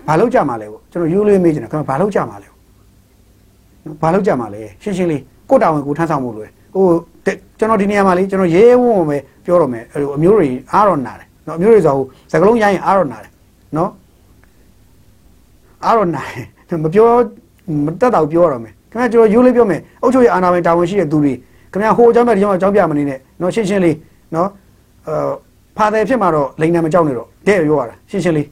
ဘာလို့ကြမှာလဲပေါ့ကျွန်တော်ရိုးလေးမေးချင်တာခင်ဗျားဘာလို့ကြမှာလဲဘာလို့ကြမှာလဲရှင်းရှင်းလေးကိုတာဝန်ကိုထမ်းဆောင်မှုလို့ဟိုကျွန်တော်ဒီနေရာမှာလေကျွန်တော်ရဲရဲဝုံဝုံပဲပြောတော့မယ်အဲ့လိုအမျိုးတွေအားတော့နာတယ်နော်အမျိုးတွေဆိုဟိုစကလုံးရိုင်းရင်အားတော့နာတယ်နော်အားတော့နိုင်မပြောမတက်တော့ပြောရတော့မယ်ခင်ဗျာကျွန်တော်ရိုးလေးပြောမယ်အုတ်ချုပ်ရအာနာပိုင်တာဝန်ရှိတဲ့သူတွေခင်ဗျာဟိုအကြောင်းပြဒီကြောင်းအကြောင်းပြမနေနဲ့နော်ရှင်းရှင်းလေးနော်အဲ ဖာတယ်ဖြစ်မှာတော့လိန်နံမကြောက်နေတော့တဲ့ပြောရတာရှင်းရှင်းလေး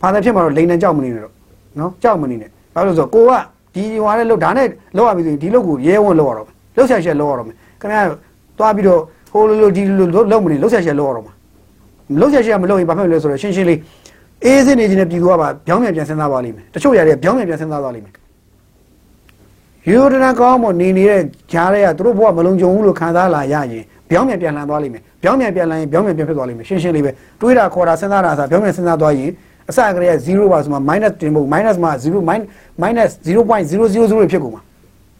ဖာတယ်ဖြစ်မှာတော့လိန်နံကြောက်မနေနဲ့တော့နော်ကြောက်မနေနဲ့ဘာလို့လဲဆိုတော့ကိုကဒီဟွာတဲ့လို့ဒါနဲ့လောက်ရပြီဆိုရင်ဒီလောက်ကိုရဲဝံ့လောက်ရတော့မယ်လောက်ဆက်ချက်လောက်ရတော့မယ်ခင်ဗျာသွားပြီးတော့ဟိုလိုလိုဒီလိုလောက်မနေလောက်ဆက်ချက်လောက်ရတော့မှာလောက်ဆက်ချက်ကမလောက်ရင်ဘာဖြစ်လဲဆိုတော့ရှင်းရှင်းလေးအေးစစ်နေခြင်းနဲ့ပြည်သူကပါပြောင်းပြန်ပြန်စဉ်းစားပါလိမ့်မယ်တချို့ຢာတွေပြောင်းပြန်ပြန်စဉ်းစားသွားလိမ့်မယ်ယူဒနာကောင်းမနေနေတဲ့ကြားတွေကသူတို့ဘဝမလုံးကြုံဘူးလို့ခံစားလာရရင် ပြောင်းပြန်ပြန်လှန်သွားလိမ့်မယ်ပြောင်းပြန်ပြန်လှန်ရင်ပြောင်းပြန်ပြန်ဖြစ်သွားလိမ့်မယ်ရှင်းရှင်းလေးပဲတွေးတာခေါ်တာစဉ်းစားတာဆိုပြောင်းပြန်စဉ်းစားသွားရင်အစကတည်းက0ပါဆိုမှ minus တင်ဖို့ minus မှာ0 minus 0.000ဖြစ်ကုန်မှာ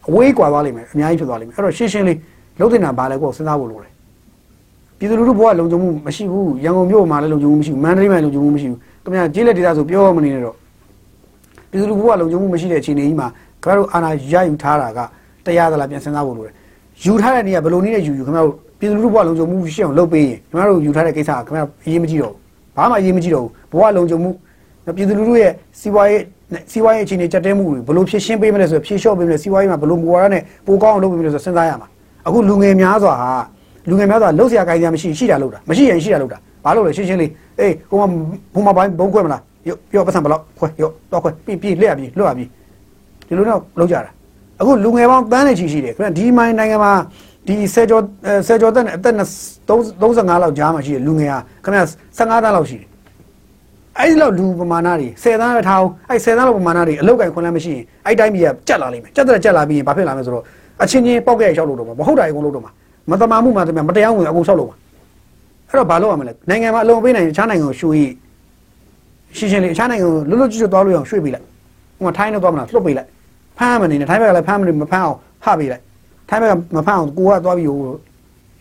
အဝေးကွာသွားလိမ့်မယ်အများကြီးဖြစ်သွားလိမ့်မယ်အဲ့တော့ရှင်းရှင်းလေးလုံးတင်တာဘာလဲကိုစဉ်းစားဖို့လိုတယ်ပြည်သူလူထုဘဝလုံခြုံမှုမရှိဘူးရန်ကုန်မြို့မှာလည်းလုံခြုံမှုမရှိဘူးမန္တလေးမှာလုံခြုံမှုမရှိဘူးခင်ဗျာကျေးလက်ဒေသဆိုပြောမနေနဲ့တော့ပြည်သူလူထုဘဝလုံခြုံမှုမရှိတဲ့အခြေအနေကြီးမှာခင်ဗျားတို့အာဏာရယူထားတာကတရားသလားပြန်စဉ်းစားဖို့လိုတယ်ယူထားတဲ့နေရာဘယ်လိုနည်းနဲ့ယူယူခင်ဗျားတို့ ပြည်သူလူထုဘဝလုံခြုံမှုရှိအောင်လုပ်ပေးရင်ခင်ဗျားတို့ယူထားတဲ့ကိစ္စကခင်ဗျားအရေးမကြီးတော့ဘူးဘာမှအရေးမကြီးတော့ဘူးဘဝလုံခြုံမှုပြည်သူလူထုရဲ့စီးပွားရေးစီးပွားရေးအခြေအနေကြက်တဲမှုတွေဘယ်လိုဖြည့်ရှင်းပေးမလဲဆိုဖြည့်လျှော့ပေးမလဲစီးပွားရေးမှာဘယ်လိုမူဝါဒနဲ့ပိုကောင်းအောင်လုပ်ပေးမလဲဆိုစဉ်းစားရမှာအခုလူငယ်များစွာဟာလူငယ်များစွာလှုပ်ရှားကိုင်းစရာမရှိရှိတာလုပ်တာမရှိရင်ရှိတာလုပ်တာဘာလို့လဲရှင်းရှင်းလေးအေးဟိုမှာဟိုမှာဘိုင်းဘုံခွဲမလားရောပြောပတ်စံဘလောက်ခွဲရောတော့ခွဲပြီးပြီးလက်ရပြီးလွတ်ရပြီးဒီလိုတော့လုပ်ကြတာအခုလူငယ်ပေါင်းတန်းနေချီရှိတယ်ခင်ဗျဒီမိုင်းနိုင်ငံမှာ ဒီဆယ်ကျော်ဆယ်ကျော်တက်အသက်35လောက်ကြားမှာရှိတယ်လူငယ်ဟာခင်ဗျ15တန်းလောက်ရှိတယ်အဲ့ဒီလောက်လူပမာဏတွေ10တန်းပဲထားအောင်အဲ့10တန်းလောက်ပမာဏတွေအလောက်ကင်ခွန်လန်းမရှိရင်အဲ့တိုင်းပြည်ကကြက်လာလိမ့်မယ်ကြက်တဲ့ကြက်လာပြီးရင်ဘာဖြစ်လာမလဲဆိုတော့အချင်းချင်းပောက်ကြရလျှောက်လို့တော့မဟုတ်တာအကုန်လို့တော့မှာမတမာမှုမှတမမတရားဝင်အကုန်လျှောက်လို့မှာအဲ့တော့ဘာလုပ်ရမလဲနိုင်ငံမှာအလုံးပေးနိုင်ရင်အခြားနိုင်ငံကိုရွှေ့ရှင်းရှင်းလေးအခြားနိုင်ငံကိုလွတ်လွတ်ကျွတ်ကျွတ်သွားလို့အောင်ရွှေ့ပေးလိုက်ဟိုမှာထိုင်းနဲ့သွားမလားလွတ်ပေးလိုက်ဖမ်းမနေနဲ့ထိုင်းဘက်ကလည်းဖမ်းမနေမဖမ်းအောင်ဖပေးလိုက် ထိုင်းဘက်ကမဖမ်းအောင်ကိုကသွားပြီးဟို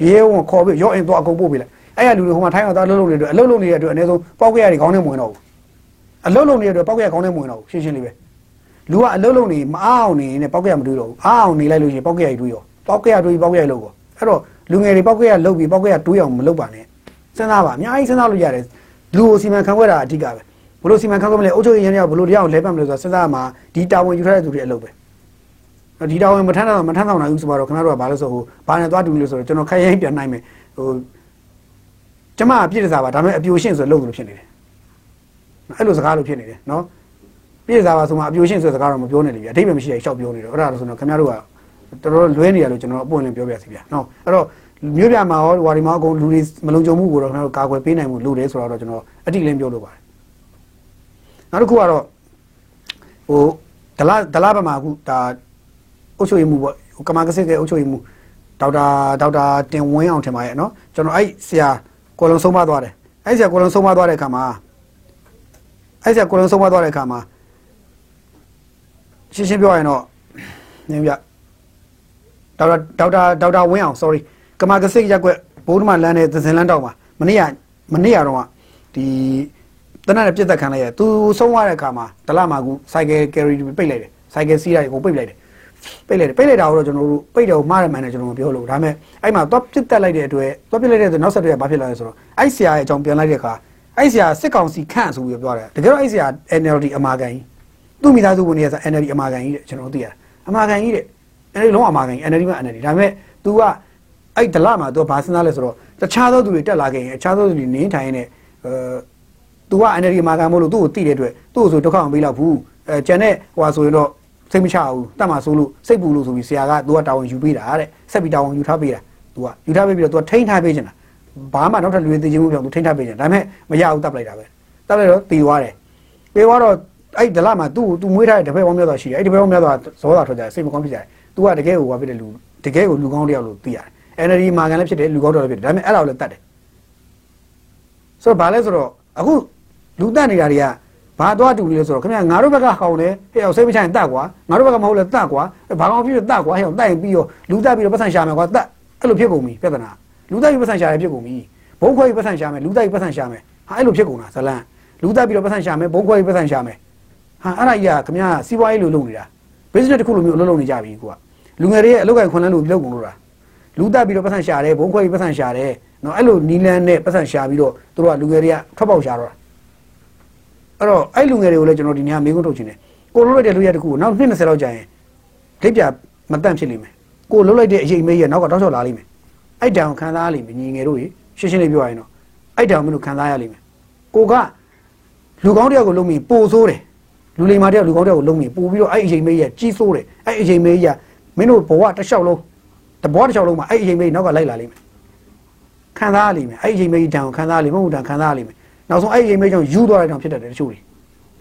ရဲဝံခေါ်ပြီးရော့အင်သွားအကုန်ပို့ပေးလိုက်အဲ့ရလူတွေဟိုမှာထိုင်းကသွားလှုပ်လှုပ်နေတဲ့အတွက်အလှုပ်လှုပ်နေတဲ့အတွက်အနည်းဆုံးပေါက်ကြရတွေခေါင်းထဲမဝင်တော့ဘူးအလှုပ်လှုပ်နေတဲ့အတွက်ပေါက်ကြရခေါင်းထဲမဝင်တော့ဘူးရှင်းရှင်းလေးပဲလူကအလှုပ်လှုပ်နေမအားအောင်နေနဲ့ပေါက်ကြရမတွေးတော့ဘူးအားအောင်နေလိုက်လို့ရှိရင်ပေါက်ကြရတွေးရောပေါက်ကြရတွေးပေါက်ကြရလို့ကောအဲ့တော့လူငယ်တွေပေါက်ကရလုတ်ပြီးပေါက်ကရတွေးအောင်မလုပ်ပါနဲ့စဉ်းစားပါအများကြီးစဉ်းစားလို့ရတယ်လူကိုစီမံခန့်ခွဲတာအဓိကပဲဘလို့စီမံခန့်ခွဲမလဲအုပ်ချုပ်ရေးရင်းရောက်ဘလို့တရားကိုလဲပတ်မလဲဆိုတော့စဉ်းစားမှာဒီတာဝန်ယူထားတဲ့သူတွေအလုပ်ပဲ ဒီတာဝန်မထမ်းတော့မထမ်းတော့နိုင်ဘူးဆိုတော့ခင်ဗျားတို့ကဘာလို့ဆိုဟိုဘာနဲ့သွားတူလို့ဆိုတော့ကျွန်တော်ခိုင်ရိုင်းပြန်နိုင်မယ်ဟိုကျမအပြည့်တစားပါဒါပေမဲ့အပြိုရှင်းဆိုလို့လို့ဖြစ်နေတယ်အဲ့လိုစကားလို့ဖြစ်နေတယ်နော်ပြည့်စားပါဆိုမှအပြိုရှင်းဆိုစကားတော့မပြောနဲ့လေဗျအထိပ္ပယ်မရှိတဲ့ရှောက်ပြောနေတော့အဲ့ဒါလို့ဆိုတော့ခင်ဗျားတို့ကတော်တော်လွဲနေရလို့ကျွန်တော်အပွင့်လင်းပြောပြစီဗျာနော်အဲ့တော့မြို့ပြမှာရောဝါဒီမှာအကုန်လူတွေမလုံခြုံမှုကိုတော့ကျွန်တော်ကာကွယ်ပေးနိုင်မှုလိုတယ်ဆိုတော့ကျွန်တော်အတိလင်းပြောလို့ပါတယ်နောက်တစ်ခုကတော့ဟိုဒလဒလဘမှာအခုဒါ အုပ်ချုပ်ရေးမှုပေါ့ဟိုကမာကစစ်ကအုပ်ချုပ်ရေးမှုဒေါက်တာဒေါက်တာတင်ဝင်းအောင်ထင်ပါရဲ့နော်ကျွန်တော်အဲ့ဆရာကိုလုံးဆုံးမသွားတယ်အဲ့ဆရာကိုလုံးဆုံးမသွားတဲ့အခါမှာအဲ့ဆရာကိုလုံးဆုံးမသွားတဲ့အခါမှာရှင်းရှင်းပြောရရင်တော့နင်းပြဒေါက်တာဒေါက်တာဒေါက်တာဝင်းအောင် sorry ကမာကစိတ်ရက်ကွက်ဘိုးဓမ္မလမ်းနဲ့သစင်လမ်းတောက်မှာမနေ့ကမနေ့ကတော့ဒီတနက်နဲ့ပြစ်သက်ခံလိုက်ရသူဆုံးသွားတဲ့အခါမှာဒလမာကူစိုက်ကယ်ကယ်ရီပိတ်လိုက်တယ်စိုက်ကယ်စီးလိုက်ကိုပိတ်လိုက်တယ် ပိတ်လိုက်တယ်ပိတ်လိုက်တာတော့ကျွန်တော်တို့ပိတ်တယ်ကိုမှားတယ်မှန်တယ်ကျွန်တော်မပြောလို့ဒါပေမဲ့အဲ့မှာသွားပြစ်တက်လိုက်တဲ့အတွက်သွားပြစ်လိုက်တဲ့အတွက်နောက်ဆက်တွဲဘာဖြစ်လာလဲဆိုတော့အဲ့ဆရာရဲ့အကြောင်းပြန်လိုက်တဲ့အခါအဲ့ဆရာစစ်ကောင်စီခန့်ဆိုပြီးပြောတယ်တကယ်တော့အဲ့ဆရာ NLD အမာကန်ကြီးသူ့မိသားစုဝင်တွေက NLD အမာကန်ကြီးတဲ့ကျွန်တော်တို့သိရတယ်အမာကန်ကြီးတဲ့ NLD လုံးအမာကန်ကြီး NLD မှာ NLD ဒါပေမဲ့ तू ကအဲ့ဒလမှာ तू ဘာစဉ်းစားလဲဆိုတော့တခြားသောသူတွေတက်လာခဲ့ရင်အခြားသောသူတွေနင်းထိုင်နေအဲ तू က NLD အမာကန်မို့လို့သူ့ကိုတိတဲ့အတွက်သူ့ကိုဆိုဒုက္ခအောင်ပေးလောက်ဘူး အဲကျန်တဲ့ဟိုဟာဆိုရင်တော့ စိတ်မချဘူးတတ်မှဆိုးလို့စိတ်ပူလို့ဆိုပြီးဆရာက तू ကတာဝန်ယူပေးတာတဲ့ဆက်ပြီးတာဝန်ယူထားပေးတာ तू ကယူထားပေးပြီးတော့ तू ထိန်းထားပေးချင်တာဘာမှနောက်ထပ်လူတွေသိချင်းမှုပြောင်း तू ထိန်းထားပေးချင်ဒါပေမဲ့မရဘူးတပ်လိုက်တာပဲတပ်လိုက်တော့တည်သွားတယ်ပြေသွားတော့အဲ့ဒလမှာ तू तू မွေးထားတဲ့တပည့်ပေါင်းများစွာရှိတယ်အဲ့ဒီတပည့်ပေါင်းများစွာဇောတာထွက်ကြတယ်စိတ်မကောင်းဖြစ်ကြတယ် तू ကတကယ်ကိုဟောဖြစ်တဲ့လူတကယ်ကိုလူကောင်းတယောက်လို့သိရတယ် NLD မာကန်လည်းဖြစ်တယ်လူကောင်းတယောက်လည်းဖြစ်တယ်ဒါပေမဲ့အဲ့ဒါကိုလည်းတတ်တယ်ဆိုတော့ဘာလဲဆိုတော့အခုလူတက်နေတာတွေက ဘာသွားတူလဲဆိုတော့ခင်ဗျာငါတို့ဘက်ကဟောင်းတယ်ဟဲ့အောင်စိတ်မချရင်တတ်ကွာငါတို့ဘက်ကမဟုတ်လဲတတ်ကွာဘာကောင်ဖြစ်ဖြစ်တတ်ကွာဟဲ့အောင်တိုက်ရင်ပြီးတော့လူတက်ပြီးတော့ပတ်စံရှာမယ်ကွာတတ်အဲ့လိုဖြစ်ကုန်ပြီပြဿနာလူတက်ပြီးပတ်စံရှာရဖြစ်ကုန်ပြီဘုံခွဲပြီးပတ်စံရှာမယ်လူတက်ပြီးပတ်စံရှာမယ်ဟာအဲ့လိုဖြစ်ကုန်တာဇလန်လူတက်ပြီးတော့ပတ်စံရှာမယ်ဘုံခွဲပြီးပတ်စံရှာမယ်ဟာအဲ့ဒါကြီးကခင်ဗျာစီးပွားရေးလိုလုပ်နေတာ business တစ်ခုလိုမျိုးအလုပ်လုပ်နေကြပြီကွာလူငယ်တွေရဲ့အလုပ်ကိုင်ခွန်လန်းလို့ပြုလုပ်ကုန်လို့တာလူတက်ပြီးတော့ပတ်စံရှာတယ်ဘုံခွဲပြီးပတ်စံရှာတယ်နော်အဲ့လိုနီလန်းနဲ့ပတ်စံရှာပြီးတော့တို့ကလူငယ်တွေကထွက်ပေါက်ရှာတော့ အဲ့တော့အဲ့လူငယ်တွေကိုလည်းကျွန်တော်ဒီနေ့မေးခွန်းထုတ်ချင်တယ်ကိုလုံးလိုက်တဲ့လူရတစ်ခုကိုနောက်နှစ်20လောက်ကြာရင်လက်ပြမတန့်ဖြစ်လိမ့်မယ်ကိုလုံးလိုက်တဲ့အရေးမေးရနောက်ကတောက်လျှောက်လာလိမ့်မယ်အဲ့တောင်ခံစားရလိမ့်မယ်ညီငယ်တို့ရေရှင်းရှင်းလေးပြောရရင်တော့အဲ့တောင်မင်းတို့ခံစားရလိမ့်မယ်ကိုကလူကောင်းတယောက်ကိုလုံးပြီးပိုဆိုးတယ်လူလိမ္မာတယောက်လူကောင်းတယောက်ကိုလုံးပြီးပို့ပြီးတော့အဲ့အရေးမေးရကြီးဆိုးတယ်အဲ့အရေးမေးရမင်းတို့ဘဝတစ်လျှောက်လုံးတဘောတစ်လျှောက်လုံးမှာအဲ့အရေးမေးနောက်ကလိုက်လာလိမ့်မယ်ခံစားရလိမ့်မယ်အဲ့အရေးမေးတန်ကိုခံစားရလိမ့်မယ်မဟုတ်တန်ခံစားရလိမ့်မယ် နောက်ဆုံးအဲ့အရေးမေးကြောင့်ယူသွားတဲ့တောင်ဖြစ်တတ်တယ်တချို့တွေ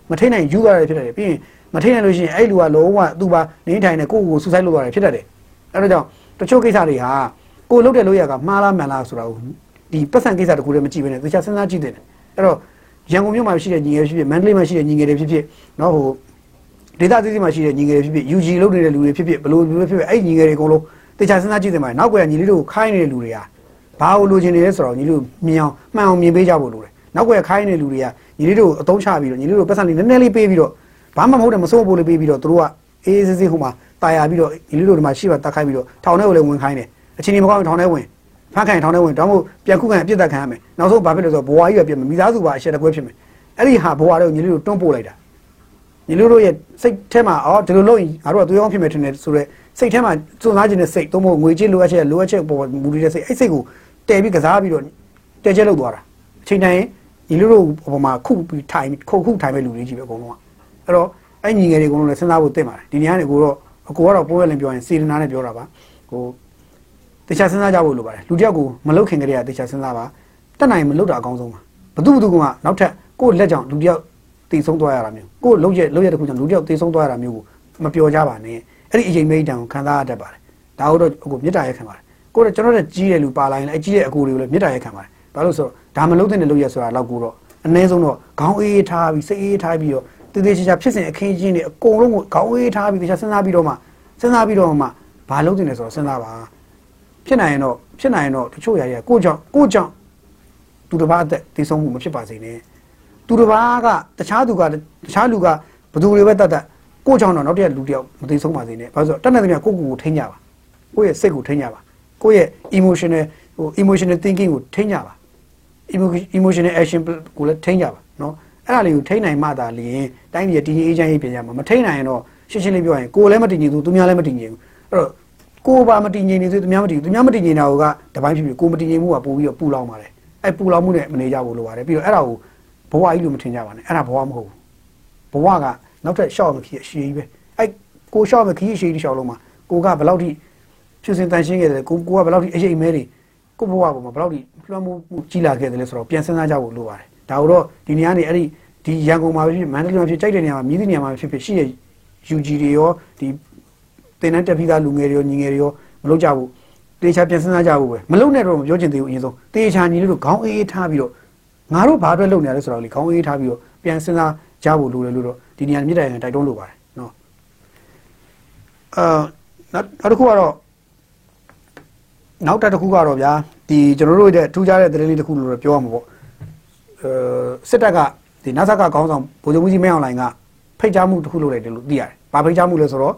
မထိနိုင်ယူသွားတယ်ဖြစ်တတ်တယ်ပြီးရင်မထိနိုင်လို့ရှိရင်အဲ့လူကလုံးဝသူ့ပါနေထိုင်နေကိုယ့်ကိုဆူဆိုက်လုပ်သွားတယ်ဖြစ်တတ်တယ်အဲ့ဒါကြောင့်တချို့ကိစ္စတွေဟာကိုလုတ်တဲ့လို့ရကမှားလားမှန်လားဆိုတာကိုဒီပတ်စံကိစ္စတခုတည်းမကြည့်ဘဲနဲ့တခြားစဉ်းစားကြည့်တယ်အဲ့တော့ရန်ကုန်မြို့မှာရှိတဲ့ညီငယ်ဖြစ်ဖြစ်မန္တလေးမှာရှိတဲ့ညီငယ်တွေဖြစ်ဖြစ်နော်ဟိုဒေသသီးသီးမှာရှိတဲ့ညီငယ်တွေဖြစ်ဖြစ် UG လုပ်နေတဲ့လူတွေဖြစ်ဖြစ်ဘလို့ဖြစ်ဖြစ်အဲ့ညီငယ်တွေအကုန်လုံးတခြားစဉ်းစားကြည့်တယ်မှာနောက်ကွယ်ညီလေးတို့ခိုင်းနေတဲ့လူတွေကဘာလို့လိုချင်နေလဲဆိုတော့ညီလေးတို့မြင်အောင်မှန်အောင်မြင်ပေးကြဖို့လိုတယ် နောက်ကွယ်ခိုင်းနေတဲ့လူတွေကညီလေးတို့အသုံးချပြီးတော့ညီလေးတို့ပတ်စံလေးနည်းနည်းလေးပေးပြီးတော့ဘာမှမဟုတ်တယ်မစိုးဖို့လေးပေးပြီးတော့သူတို့ကအေးအေးဆေးဆေးဟိုမှာတာယာပြီးတော့ညီလေးတို့ဒီမှာရှိပါတက်ခိုင်းပြီးတော့ထောင်ထဲကိုလည်းဝင်ခိုင်းတယ်အချင်းကြီးမကောင်းထောင်ထဲဝင်ဖမ်းခိုင်းထောင်ထဲဝင်တောင်းဖို့ပြန်ခုခံအပြစ်သက်ခံရမယ်နောက်ဆုံးဘာဖြစ်လဲဆိုတော့ဘဝကြီးပဲပြင်မယ်မိသားစုပါအရှက်တကွဲဖြစ်မယ်အဲ့ဒီဟာဘဝတွေကိုညီလေးတို့တွန်းပို့လိုက်တာညီလေးတို့ရဲ့စိတ်ထဲမှာအော်ဒီလိုလုပ်ရင်ငါတို့ကသူရောင်းဖြစ်မယ်ထင်တယ်ဆိုတော့စိတ်ထဲမှာစွန့်စားခြင်းနဲ့စိတ်သုံးဖို့ငွေကြေးလိုအပ်ချက်လိုအပ်ချက်ပေါ်မူတည်တဲ့စိတ်အဲ့စိတ်ကိုတည်ပြီးကစားပြီးတော့တဲကျဲလုပ်သွားတာအချိန်တိုင်း ညီလေးတို့ဟိုမှာခုပြီးထိုင်ခုခုထိုင်မဲ့လူတွေကြီးပဲအကုန်လုံးကအဲ့တော့အဲ့ညီငယ်တွေအကုန်လုံးလည်းစဉ်းစားဖို့တင့်ပါတယ်ဒီနေရာနေကိုတော့အကိုကတော့ပိုးရလင်ပြောရင်စေတနာနဲ့ပြောတာပါဟိုတခြားစဉ်းစားကြဖို့လိုပါတယ်လူတယောက်ကိုမလုတ်ခင်ကလေးကတခြားစဉ်းစားပါတက်နိုင်မလုတ်တာအကောင်းဆုံးပါဘသူဘသူကနောက်ထပ်ကိုယ့်လက်ကြောင့်လူတယောက်တည်ဆုံးသွားရတာမျိုးကိုယ့်လုံးရက်လုံးရက်တစ်ခုကြောင့်လူတယောက်တည်ဆုံးသွားရတာမျိုးကိုမပြောကြပါနဲ့အဲ့ဒီအချိန်မိတ်တန်ကိုခံစားရတတ်ပါတယ်ဒါတော့အကိုမေတ္တာရက်ခံပါတယ်ကိုတော့ကျွန်တော်တို့ကြီးတဲ့လူပါလာရင်လည်းအကြီးတဲ့အကိုတွေကိုလည်းမေတ္တာရက်ခံပါတယ်ဘာလို့ဆိုတော့ ဒါမလုံးတဲ့လုပ်ရက်ဆိုတာတော့ကိုတော့အနည်းဆုံးတော့ခေါင်းအေးထားပြီးစိတ်အေးထားပြီးတော့တည်တည်ချာချာဖြစ်စဉ်အခင်းချင်းတွေအကုန်လုံးကိုခေါင်းအေးထားပြီးတခြားစဉ်းစားပြီးတော့မှစဉ်းစားပြီးတော့မှဘာလုပ်တင်လဲဆိုတော့စဉ်းစားပါဖြစ်နိုင်ရင်တော့ဖြစ်နိုင်ရင်တော့တချို့ຢာတွေကကိုကြောင့်ကိုကြောင့်သူတစ်ပါးအသက်တည်ဆုံးမှုမဖြစ်ပါစေနဲ့သူတစ်ပါးကတခြားသူကတခြားလူကဘယ်သူတွေပဲတတ်တတ်ကိုကြောင့်တော့နောက်တစ်ရက်လူတစ်ယောက်မတည်ဆုံးပါစေနဲ့ဘာလို့ဆိုတော့တတ်နေသမျှကိုကိုကိုထိန်းကြပါကိုယ့်ရဲ့စိတ်ကိုထိန်းကြပါကိုယ့်ရဲ့ emotional ဟို emotional thinking ကိုထိန်းကြပါ emotional action ကိုလည်းထိန်းကြပါနော်အဲ့ဒါလေးကိုထိန်းနိုင်မှသာလျင်တိုင်းပြည်တည်ငြိမ်အေးချမ်းရေးပြင်ရမှာမထိန်းနိုင်ရင်တော့ရှင်းရှင်းလေးပြောရင်ကိုယ်လည်းမတည်ငြိမ်ဘူးသူများလည်းမတည်ငြိမ်ဘူးအဲ့တော့ကိုယ်ပါမတည်ငြိမ်နေသေးသူများမတည်သူများမတည်ငြိမ်တာကတပိုင်းဖြစ်ပြီးကိုယ်မတည်ငြိမ်မှုကပို့ပြီးတော့ပူလောင်ပါတယ်အဲ့ပူလောင်မှုနဲ့မနေကြဘူးလို့ပါတယ်ပြီးတော့အဲ့ဒါကိုဘဝကြီးလို့မထင်ကြပါနဲ့အဲ့ဒါဘဝမဟုတ်ဘူးဘဝကနောက်ထပ်ရှောက်မခီးအရှိကြီးပဲအဲ့ကိုရှောက်မခီးအရှိကြီးရှောက်လုံးမှာကိုကဘယ်လောက်ထိဖြူစင်တန်ရှင်းခဲ့တယ်ကိုကိုကဘယ်လောက်ထိအရှိမဲတွေ ကိုဘဝပေါ်မှာဘယ်လောက်ထိလွှမ်းမိုးမှုကြီးလာခဲ့တယ်လဲဆိုတော့ပြန်စဉ်းစားကြဖို့လိုပါတယ်ဒါတော့ဒီနေရာနေအဲ့ဒီဒီရန်ကုန်မှာဖြစ်မန္တလေးမှာဖြစ်ကြိုက်တဲ့နေရာမှာမြည်သည့်နေရာမှာဖြစ်ဖြစ်ရှိတဲ့ UG တွေရောဒီတင်တဲ့တက်ပြီးသားလူငယ်တွေရောညီငယ်တွေရောမလုပ်ကြဘူးတေချာပြန်စဉ်းစားကြဖို့ပဲမလုပ်နဲ့တော့မပြောချင်သေးဘူးအရင်ဆုံးတေချာညီလေးတို့ခေါင်းအေးအေးထားပြီးတော့ငါတို့ဘာအတွက်လုပ်နေရလဲဆိုတော့လေခေါင်းအေးထားပြီးတော့ပြန်စဉ်းစားကြဖို့လိုတယ်လို့တော့ဒီနေရာမြစ်တိုင်တိုက်တွန်းလိုပါတယ်နော်အာနောက်တစ်ခုကတော့ နောက်တစ်ခုကတော့ဗျာဒီကျွန်တော်တို့ရဲ့ထူးခြားတဲ့သတင်းလေးတစ်ခုလို့တော့ပြောရမှာပေါ့အဲစစ်တပ်ကဒီနတ်ဆက်ကခေါင်းဆောင်ဗိုလ်ချုပ်ကြီးမင်းအောင်လှိုင်ကဖိတ်ကြားမှုတစ်ခုလုပ်လိုက်တယ်လို့သိရတယ်။ဘာဖိတ်ကြားမှုလဲဆိုတော့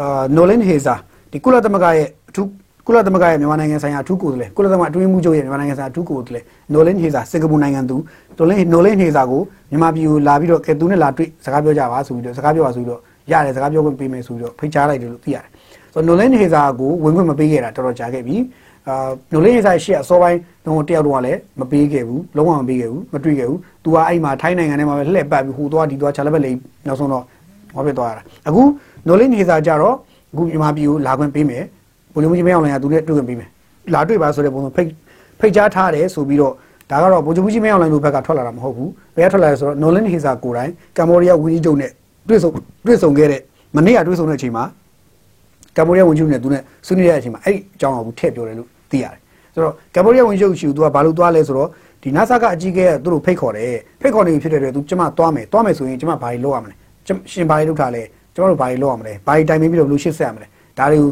အာနိုလင်ဟေဇာဒီကုလသမဂ္ဂရဲ့အထူးကုလသမဂ္ဂရဲ့မြန်မာနိုင်ငံဆိုင်ရာအထူးကိုယ်စားလှယ်ကုလသမဂ္ဂအတွင်းမှုချုပ်ရဲ့မြန်မာနိုင်ငံဆိုင်ရာအထူးကိုယ်စားလှယ်နိုလင်ဟေဇာစင်ကာပူနိုင်ငံသူနိုလင်နိုလင်ဟေဇာကိုမြန်မာပြည်ကိုလာပြီးတော့ကဲသူနဲ့လာတွေ့စကားပြောကြပါဆိုပြီးတော့စကားပြောပါဆိုပြီးတော့ရတယ်စကားပြောခွင့်ပေးမယ်ဆိုပြီးတော့ဖိတ်ကြားလိုက်တယ်လို့သိရတယ်။ ဆိုတော့နိုလင်ဟေဇာကိုဝင်ခွင့်မပေးခဲ့တာတော်တော်ကြာခဲ့ပြီ။အာနိုလင်ဟေဇာရှေ့အစောပိုင်းတော့တယောက်တော့လည်းမပေးခဲ့ဘူးလုံးဝမပေးခဲ့ဘူးမတွေ့ခဲ့ဘူး။ तू ကအဲ့မှာထိုင်းနိုင်ငံထဲမှာပဲလှည့်ပတ်ပြီးဟိုသွားဒီသွားချာလက်ပဲလေးနောက်ဆုံးတော့ဟောပြသွားတာအခုနိုလင်းနေစာကြတော့အခုမြန်မာပြည်ကိုလာခွင့်ပေးမယ်ဘုံချုပ်ကြီးမင်းအောင်လိုင်ကသူနဲ့တွေ့ခွင့်ပေးမယ်လာတွေ့ပါဆိုတဲ့ပုံစံဖိတ်ဖိတ်ကြားထားတယ်ဆိုပြီးတော့ဒါကတော့ဘုံချုပ်ကြီးမင်းအောင်လိုင်တို့ဘက်ကထွက်လာတာမဟုတ်ဘူးဘယ်ကထွက်လာလဲဆိုတော့နိုလင်းဟေစာကိုယ်တိုင်ကမ္ဘောဒီးယားဝန်ကြီးချုပ်နဲ့တွေ့ဆုံတွေ့ဆုံခဲ့တဲ့မနေ့ကတွေ့ဆုံတဲ့အချိန်မှာ ကမ္ဘောဒီးယားဝန်ကြီးချုပ်နဲ့သူနဲ့ဆွေးနွေးတဲ့အချိန်မှာအဲ့ဒီအကြောင်းကိုထည့်ပြောတယ်လို့သိရတယ်ဆိုတော့ကမ္ဘောဒီးယားဝန်ကြီးချုပ်ရှိသူကဘာလို့သွားလဲဆိုတော့ဒီ NASA ကအကြီးကဲကသူတို့ဖိတ်ခေါ်တယ်ဖိတ်ခေါ်နေပြီဖြစ်တဲ့အတွက်သူကျမသွားမယ်သွားမယ်ဆိုရင်ကျမဘာတွေလုပ်ရမလဲရှင်ဘာတွေလုပ်ထားလဲကျမတို့ဘာတွေလုပ်ရမလဲဘာတွေတိုင်ပင်ပြီးတော့ဘယ်လိုရှင်းဆက်ရမလဲဒါတွေကို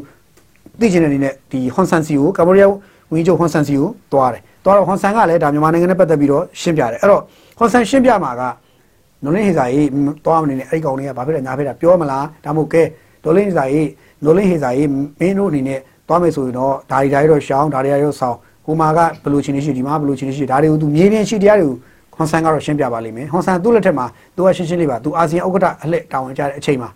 သိချင်တဲ့အနေနဲ့ဒီဟွန်ဆန်စီကိုကမ္ဘောဒီးယားဝန်ကြီးချုပ်ဟွန်ဆန်စီကိုသွားတယ်သွားတော့ဟွန်ဆန်ကလည်းဒါမြန်မာနိုင်ငံနဲ့ပတ်သက်ပြီးတော့ရှင်းပြတယ်အဲ့တော့ဟွန်ဆန်ရှင်းပြမှာကနိုလင်းဟေစာရေးသွားမနေနဲ့အဲ့ဒီကောင်လေးကဘာဖြစ်လဲညာဖြစ်တာပြောမလားဒါမှမဟုတ်ကဲနိုလင်းဟေစာရေး နိုလင်းဟေစာရေးမင်းတို့အနေနဲ့သွားမယ်ဆိုရင်တော့ဒါတွေဒါတွေတော့ရှောင်းဒါတွေဒါတွေတော့ဆောင်းဟိုမှာကဘယ်လိုချင်းနေရှိဒီမှာဘယ်လိုချင်းနေရှိဒါတွေကိုသူမြေပြင်ရှိတရားတွေကိုဟွန်ဆန်ကတော့ရှင်းပြပါလိမ့်မယ်ဟွန်ဆန်သူ့လက်ထက်မှာသူကရှင်းရှင်းလေးပါသူအာဆီယံဥက္ကဋ္ဌအလှည့်တာဝန်ကျတဲ့အချိန်မှာ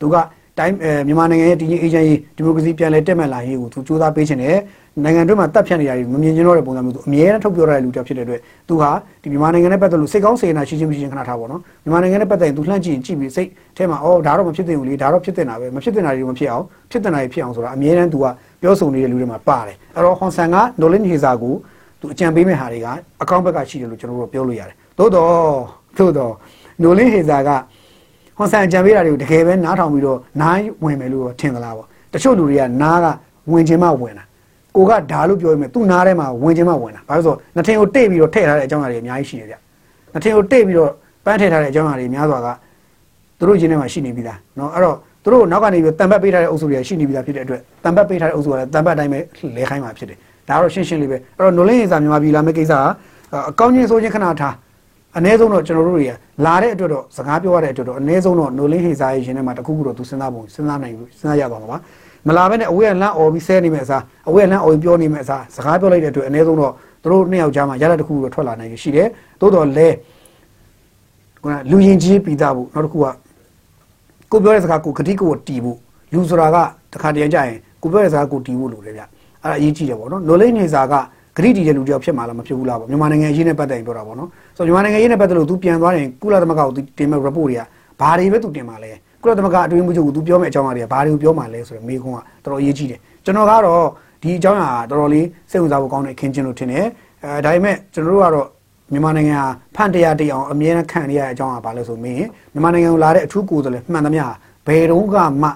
သူကတိုင်းမြန်မာနိုင်ငံရဲ့တည်ငြိမ်အေဂျင့်ရေးဒီမိုကရေစီပြန်လည်တက်မှန်လာရေးကိုသူစူးစမ်းပေးခြင်းနဲ့နိုင်ငံတွင်းမှာတပ်ဖြတ်နေရတဲ့မမြင်ကျင်တော့တဲ့ပုံစံမျိုးသူအမြဲတမ်းထုတ်ပြောရတဲ့လူတစ်ယောက်ဖြစ်တဲ့အတွက်သူဟာဒီမြန်မာနိုင်ငံနဲ့ပတ်သက်လို့စိတ်ကောင်းစေနာရှိချင်းမရှိချင်းခဏထားပါတော့မြန်မာနိုင်ငံနဲ့ပတ်သက်ရင်သူလှမ်းကြည့်ရင်ကြည့်ပြီးစိတ် ထဲမှာအော်ဒါတော့မဖြစ်သင့်ဘူးလေဒါတော့ဖြစ်သင့်တာပဲမဖြစ်သင့်တာတွေမဖြစ်အောင်ဖြစ်သင့်တာတွေဖြစ်အောင်ဆိုတာအမြဲတမ်းသူကပြောဆိုနေတဲ့လူတွေမှာပါတယ်အဲ့တော့ဟွန်ဆန်ကနိုလင်းဟေစာကိုသူအကြံပေးမဲ့ဟာတွေကအကောင့်ဘက်ကရှိတယ်လို့ကျွန်တော်တို့ပြောလို့ရတယ်သို့တော့သို့တော့နိုလင်းဟေစာကဟွန်ဆန်အကြံပေးတာတွေကိုတကယ်ပဲနားထောင်ပြီးတော့နားဝင်မယ်လို့ထင်သလားပေါ့တချို့လူတွေကနားကဝင်ခြင်းမှဝင်တာကိုကဓာလို့ပြောရမယ်သူ့နားထဲမှာဝင်ခြင်းမှဝင်တာဘာလို့ဆိုနှစ်ထင်ကိုတိတ်ပြီးတော့ထည့်ထားတဲ့အကြောင်းအရာတွေအများကြီးရှိတယ်ဗျနှစ်ထင်ကိုတိတ်ပြီးတော့ပန်းထည့်ထားတဲ့အကြောင်းအရာတွေများစွာကသူ တို့ရင်းထဲမှာရှိနေပြီလားနော်အဲ့တော့တို့နောက်ကနေပြီးတန်ပတ်ပေးထားတဲ့အုပ်စုတွေကရှိနေပြီလားဖြစ်တဲ့အတွက်တန်ပတ်ပေးထားတဲ့အုပ်စုကလည်းတန်ပတ်အတိုင်းပဲလဲခိုင်းမှာဖြစ်တယ်ဒါကတော့ရှင်းရှင်းလေးပဲအဲ့တော့နိုလင်းရေးစာမြန်မာပြည်လာမယ့်ကိစ္စကအကောင်းချင်းဆိုချင်းခဏထားအ ਨੇ ဆုံးတော့ကျွန်တော်တို့တွေကလာတဲ့အတွက်တော့စကားပြောရတဲ့အတွက်တော့အ ਨੇ ဆုံးတော့နိုလင်းဟေစာရေးရှင်ထဲမှာတခုခုတော့သူစဉ်းစားပုံစဉ်းစားနိုင်ဘူးစဉ်းစားရပါမှာပါမလာဘဲနဲ့အဝေးကလမ်းអော်ပြီးဆဲနေမဲ့အစားအဝေးကလမ်းអော်ပြီးပြောနေမဲ့အစားစကားပြောလိုက်တဲ့အတွက်အ ਨੇ ဆုံးတော့သူတို့နှစ်ယောက်ကြားမှာရတဲ့တခုခုတော့ထွက်လာနိုင်ရရှိတယ်သို့တော်လဲခုနလူရင်ကြီးပြီးသားဖို့နောက်တစ်ခုက ကိုပြောတဲ့စကားကိုဂတိကိုတီးဖို့လူဆိုတာကတခါတည်းကြရင်ကိုပြောတဲ့စကားကိုတီးဖို့လိုတယ်ဗျအဲ့ဒါအရေးကြီးတယ်ပေါ့နော်နိုလိနေစာကဂရိတီတဲ့လူတယောက်ဖြစ်မှာလားမဖြစ်ဘူးလားပေါ့မြန်မာနိုင်ငံရေးနဲ့ပတ်သက်ရင်ပြောတာပေါ့နော်ဆိုတော့မြန်မာနိုင်ငံရေးနဲ့ပတ်သက်လို့ तू ပြန်သွားရင်ကုလသမဂ္ဂကို तू တင်မဲ့ report တွေကဘာတွေပဲ तू တင်မှာလဲကုလသမဂ္ဂအတွင်းမှုချုပ်ကို तू ပြောမဲ့အကြောင်းအရာတွေကဘာတွေကိုပြောမှာလဲဆိုတော့မေးခွန်းကတော်တော်အရေးကြီးတယ်ကျွန်တော်ကတော့ဒီအကြောင်းအရာတော်တော်လေးစိတ်ဝင်စားဖို့ကောင်းတဲ့အခင်းချင်းလို့ထင်တယ်အဲဒါပေမဲ့ကျွန်တော်တို့ကတော့ မြန်မာနိုင်ငံဟာဖန်တရားတရအောင်အမြဲတမ်းခံရတဲ့အကြောင်းအရာဘာလဲဆိုမင်းမြန်မာနိုင်ငံကိုလာတဲ့အထူးကိုယ်စားလှယ်မှန်သမျှဘယ်တော့မှ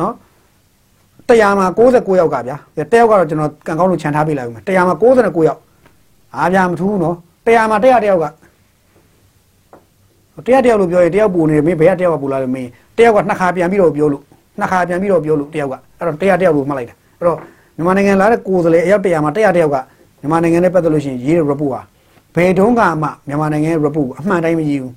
နော်တရားမှာ69ယောက်ကဗျာတယောက်ကတော့ကျွန်တော်ကံကောင်းလို့ခြံထားပေးလိုက်ဦးမယ်တရားမှာ69ယောက်အားပြမထူးနော်တရားမှာတရားတယောက်ကတရားတယောက်လို့ပြောရင်တယောက်ပူနေမင်းဘယ်ကတယောက်ကပူလာလဲမင်းတယောက်ကနှစ်ခါပြန်ပြီးတော့ပြောလို့နှစ်ခါပြန်ပြီးတော့ပြောလို့တယောက်ကအဲ့တော့တရားတယောက်လို့မှတ်လိုက်တာအဲ့တော့မြန်မာနိုင်ငံလာတဲ့ကိုယ်စားလှယ်အယောက်တရားမှာတရားတယောက်ကမြန်မာနိုင်ငံနဲ့ပတ်သက်လို့ရှိရင်ရေးတဲ့ report ဟာ ဘယ်တုန်းကမှမြန်မာနိုင်ငံရဲ့ report အမှန်တိုင်းမရေးဘူး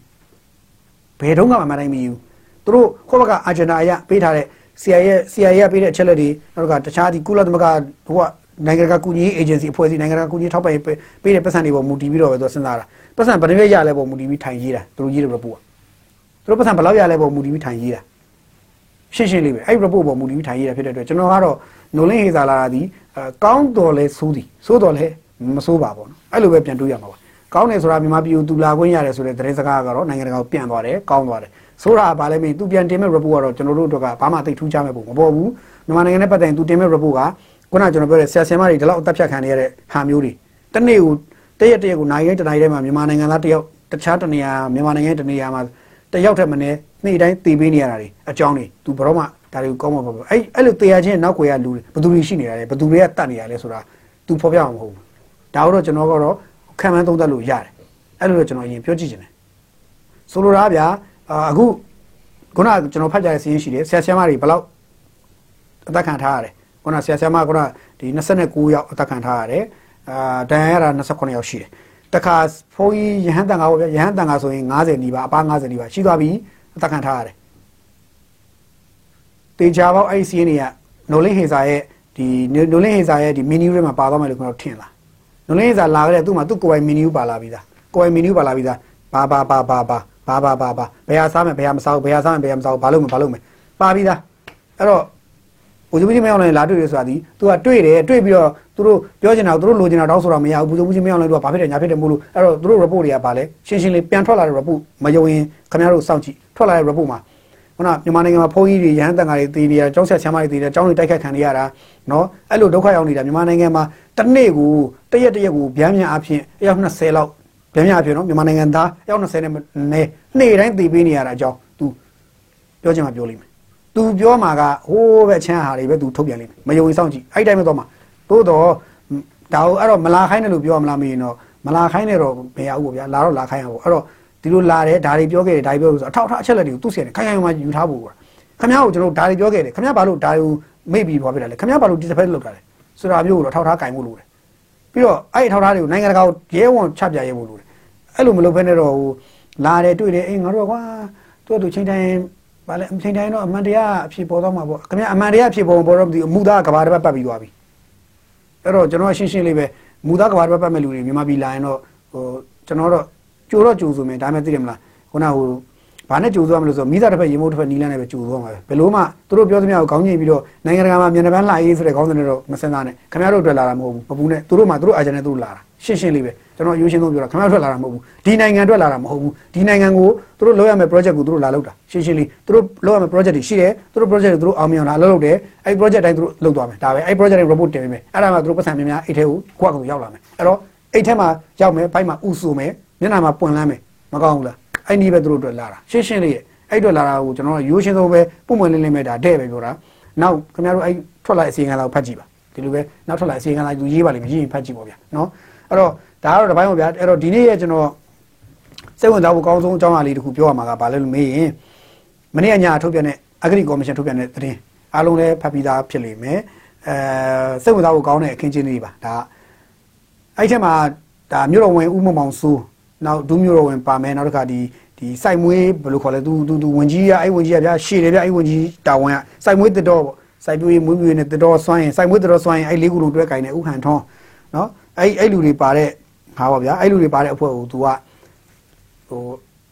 ဘယ်တုန်းကမှအမှန်တိုင်းမရေးဘူးသူတို့ခေါဘကအာဂျန်နာအရပေးထားတဲ့ CIA CIA ရပေးတဲ့အချက်လက်တွေနောက်ကတခြားဒီကုလသမဂ္ဂဟိုကနိုင်ငံတကာကူညီရေး agency အဖွဲ့အစည်းနိုင်ငံတကာကူညီထောက်ပံ့ပေးတဲ့ပတ်စံတွေပေါ်မူတည်ပြီးတော့ပဲသူစဉ်းစားတာပတ်စံဘယ်နှရက်ရလဲပေါ်မူတည်ပြီးထိုင်ရေးတာသူတို့ရေးတဲ့ report သူတို့ပတ်စံဘယ်လောက်ရလဲပေါ်မူတည်ပြီးထိုင်ရေးတာရှင်းရှင်းလေးပဲအဲ့ report ပေါ်မူတည်ပြီးထိုင်ရေးတာဖြစ်တဲ့အတွက်ကျွန်တော်ကတော့နိုလင်းဟေဇာလာသည်ကောင်းတော်လဲဆိုးသည်ဆိုးတော်လဲ မဆိုးပါဘူးနော်အဲ့လိုပဲပြန်တွေးရမှာပါကောင်းတယ်ဆိုတာမြန်မာပြည်ကိုသူလာခွင့်ရတယ်ဆိုတဲ့သတင်းစကားကတော့နိုင်ငံတကာကိုပြန်သွားတယ်ကောင်းသွားတယ်ဆိုတာကဘာလဲမင်းသူပြန်တင်မဲ့ report ကတော့ကျွန်တော်တို့တို့ကဘာမှသိထူးခြားမဲ့ပုံမပေါ်ဘူးမြန်မာနိုင်ငံနဲ့ပတ်သက်ရင်သူတင်မဲ့ report ကခုနကျွန်တော်ပြောတဲ့ဆရာဆရာမတွေဒီလောက်အသက်ဖြတ်ခံနေရတဲ့ဟာမျိုးတွေတနေ့ကိုတရက်တရက်ကိုနိုင်တိုင်းတနိုင်တိုင်းမှာမြန်မာနိုင်ငံသားတယောက်တခြားတနေရာမြန်မာနိုင်ငံတနေရာမှာတယောက်ထက်မနည်းနေ့တိုင်းတည်ပေးနေရတာတွေအကြောင်းတွေသူဘယ်တော့မှဒါတွေကိုကောင်းမှာမဟုတ်ဘူးအဲ့အဲ့လိုတရားချင်းနောက်ွယ်ရလူတွေဘယ်သူတွေရှိနေတာလဲဘယ်သူတွေကတတ်နေရလဲဆိုတာသူဖော်ပြမှာမဟုတ်ဘူး ဒါတော့ကျွန်တော်ကတော့ခံမှန်းသုံးသပ်လို့ရတယ်အဲ့လိုတော့ကျွန်တော်အရင်ပြောကြည့်ချင်တယ်ဆိုလိုတာဗျာအခုခုနကကျွန်တော်ဖတ်ကြတဲ့စီးရင်ရှိတယ်ဆရာဆရာမတွေဘယ်လောက်အသက်ခံထားရတယ်ခုနဆရာဆရာမခုနဒီ29ယောက်အသက်ခံထားရတယ်အာဒဏ်ရာရတာ29ယောက်ရှိတယ်တခါဖုန်းကြီးရဟန်းတန်ကားပေါ့ဗျာရဟန်းတန်ကားဆိုရင်90နီးပါးအပား90နီးပါးရှိသွားပြီအသက်ခံထားရတယ်တေချာပေါက်အဲ့ဒီစီးရင်တွေကနိုလင်းဟေစာရဲ့ဒီနိုလင်းဟေစာရဲ့ဒီမီနီယူထဲမှာပါသွားမယ်လို့ကျွန်တော်ထင်လား နိုလင်းဟေစာလာခဲ့တဲ့သူ့မှာသူ့ကိုယ်ပိုင်မီနီယူပါလာပြီးသားကိုယ်ပိုင်မီနီယူပါလာပြီးသားဘာဘာဘာဘာဘာဘာဘာဘာဘာဘယ်ဟာစားမယ်ဘယ်ဟာမစားဘူးဘယ်ဟာစားမယ်ဘယ်ဟာမစားဘူးဘာလို့မဘာလို့မပါပြီးသားအဲ့တော့ဘုရားကြီးမအောင်လည်းလာတွေ့ရဆိုတာဒီသူကတွေ့တယ်တွေ့ပြီးတော့သူတို့ပြောချင်တာသူတို့လိုချင်တာတောင်းဆိုတာမရဘူးဘုရားကြီးမအောင်လည်းသူကဘာဖြစ်တယ်ညာဖြစ်တယ်မို့လို့အဲ့တော့သူတို့ report တွေကဘာလဲရှင်းရှင်းလေးပြန်ထွက်လာတဲ့ report မယုံရင်ခင်ဗျားတို့စောင့်ကြည့်ထွက်လာတဲ့ report မှာခုနမြန်မာနိုင်ငံမှာဖုန်းကြီးတွေရဟန်းတန်ဃာတွေတည်နေရကျောင်းဆက်ချမ်းမတွေတည်နေကျောင်းတွေတိုက်ခတ်ခံနေရတာနော်အဲ့လိုဒုက္ခရောက်နေတာမြန်မာနိုင်ငံမှာ တစ်နေ့ကိုတရက်တရက်ကိုဗျမ်းမြန်အဖြစ်အယောက်20လောက်ဗျမ်းမြန်အဖြစ်နော်မြန်မာနိုင်ငံသားအယောက်20နဲ့နဲ့နေ့တိုင်းတည်ပေးနေရတာအကြောင်း तू ပြောချင်မှပြောလိမ့်မယ် तू ပြောမှာကဟိုးပဲချမ်းဟာတွေပဲ तू ထုတ်ပြန်လိမ့်မယ်မယုံရင်စောင့်ကြည့်အဲ့ဒီတိုင်းပဲတော့မှာသို့တော့ဒါဟုတ်အဲ့တော့မလာခိုင်းတယ်လို့ပြောမလားမင်းတော့မလာခိုင်းတယ်တော့မရဘူးပေါ့ဗျာလာတော့လာခိုင်းရပါပေါ့အဲ့တော့ဒီလိုလာတယ်ဒါတွေပြောခဲ့တယ်ဒါတွေပြောဆိုအထောက်အထားအချက်လက်တွေကိုသူ့စီကနေခိုင်ခိုင်မာယူထားဖို့ကွာခမ ्या ကိုကျွန်တော်ဒါတွေပြောခဲ့တယ်ခမ ्या ဘာလို့ဒါတွေကိုမိတ်ပြီးသွားပြတယ်လဲခမ ्या ဘာလို့ဒီတစ်ဖက်လောက်တာလဲ ဆိုတာမျိုးကိုတော့ထောက်ထားကင်ဖို့လိုတယ်ပြီးတော့အဲ့ဒီထောက်ထားတွေကိုနိုင်ငံတကာကိုရဲဝန်ချပြရဲဖို့လိုတယ်အဲ့လိုမလုပ်ဘဲနဲ့တော့ဟိုလာတယ်တွေ့တယ်အေးငါတို့ကကွာသူ့သူချိန်တိုင်းဘာလဲချိန်တိုင်းတော့အမှန်တရားအဖြစ်ပေါ်တော့မှာပေါ့ခမ ्या အမှန်တရားအဖြစ်ပေါ်ပေါ်တော့မသိဘူးအမှုသားကဘာတစ်ပတ်ပတ်ပြီးသွားပြီအဲ့တော့ကျွန်တော်ရှင်းရှင်းလေးပဲမူသားကဘာတစ်ပတ်ပတ်မဲ့လူတွေမြန်မာပြည်လာရင်တော့ဟိုကျွန်တော်တော့ကြိုတော့ကြိုဆိုမယ်ဒါမှမသိတယ်မလားခုနကဟို ဘာနဲ့ကြိုဆိုရမလို့ဆိုမိသားတစ်ဖက်ရေမိုးတစ်ဖက်နီးလန်းနဲ့ပဲကြိုဆိုရမှာပဲဘယ်လို့မှသူတို့ပြောသမျှကိုခေါင်းညိပြီးတော့နိုင်ငံတကာမှာမြန်မာပန်းလာရေးဆိုတဲ့ခေါင်းစဉ်တွေတော့မစင်စားနဲ့ခင်ဗျားတို့အတွက်လာတာမဟုတ်ဘူးမပူနဲ့သူတို့မှသူတို့အာဂျန်နဲ့သူတို့လာတာရှင်းရှင်းလေးပဲကျွန်တော်ရိုးရှင်းဆုံးပြောတာခင်ဗျားတို့အတွက်လာတာမဟုတ်ဘူးဒီနိုင်ငံအတွက်လာတာမဟုတ်ဘူးဒီနိုင်ငံကိုသူတို့လုပ်ရမယ့် project ကိုသူတို့လာလုပ်တာရှင်းရှင်းလေးသူတို့လုပ်ရမယ့် project တွေရှိတယ်သူတို့ project တွေသူတို့အောင်မြင်အောင်လာလုပ်လုပ်တယ်အဲ့ project တိုင်းသူတို့လုပ်သွားမယ်ဒါပဲအဲ့ project တွေ report တင်ပေးမယ်အဲ့ဒါမှသူတို့ပတ်စံများများအဲ့ထဲကိုကိုယ့်အကူရောက်လာမယ်အဲ့တော့အဲ့ထဲမှာရောက်မယ်ဘိုက်မှာဥဆူမယ်မျက်နှာမှာပွင့်လန်းမယ်မကောင်းဘူးလား အဲ့ဒီပဲသူတို့အတွက်လာတာရှင်းရှင်းလေးရဲ့အဲ့အတွက်လာတာကိုကျွန်တော်ကရိုးရှင်းဆုံးပဲပုံမှန်လင်းလင်းပဲဒါတဲ့ပဲပြောတာနောက်ခင်ဗျားတို့အဲ့ထွက်လာအစီအကံလာကိုဖတ်ကြည့်ပါဒီလိုပဲနောက်ထွက်လာအစီအကံလာသူရေးပါလိမ့်မယ်ရေးရင်ဖတ်ကြည့်ပါဗျာနော်အဲ့တော့ဒါကတော့တစ်ပိုင်းပါဗျာအဲ့တော့ဒီနေ့ရဲ့ကျွန်တော်စိတ်ဝင်စားဖို့ကောင်းဆုံးအကြောင်းအရာလေးတစ်ခုပြောရမှာကဘာလဲလို့မေးရင်မနေ့ကညထုတ်ပြန်တဲ့အဂရိကော်မရှင်ထုတ်ပြန်တဲ့သတင်းအားလုံးလည်းဖတ်ပြီးသားဖြစ်လိမ့်မယ်အဲစိတ်ဝင်စားဖို့ကောင်းတဲ့အခင်းချင်းလေးပါဒါအဲ့ထက်မှာဒါမြို့တော်ဝင်ဦးမမောင်စိုး နောက်ဒူးမြို့တော်ဝင်ပါမယ်နောက်တစ်ခါဒီဒီစိုက်မွေးဘယ်လိုခေါ်လဲသူသူသူဝင်ကြီးကအဲ့ဝင်ကြီးကဗျာရှေ့တယ်ဗျာအဲ့ဝင်ကြီးတာဝန်ကစိုက်မွေးတစ်တော့ပေါ့စိုက်ပြွေးမွေးမြွေးနဲ့တစ်တော့စွန့်ရင်စိုက်မွေးတစ်တော့စွန့်ရင်အဲ့လေးခုလုံးတွဲကင်နေဥဟန်ထွန်းနော်အဲ့အဲ့လူတွေပါတဲ့ဟာပါဗျာအဲ့လူတွေပါတဲ့အဖွဲ့ကို तू ကဟို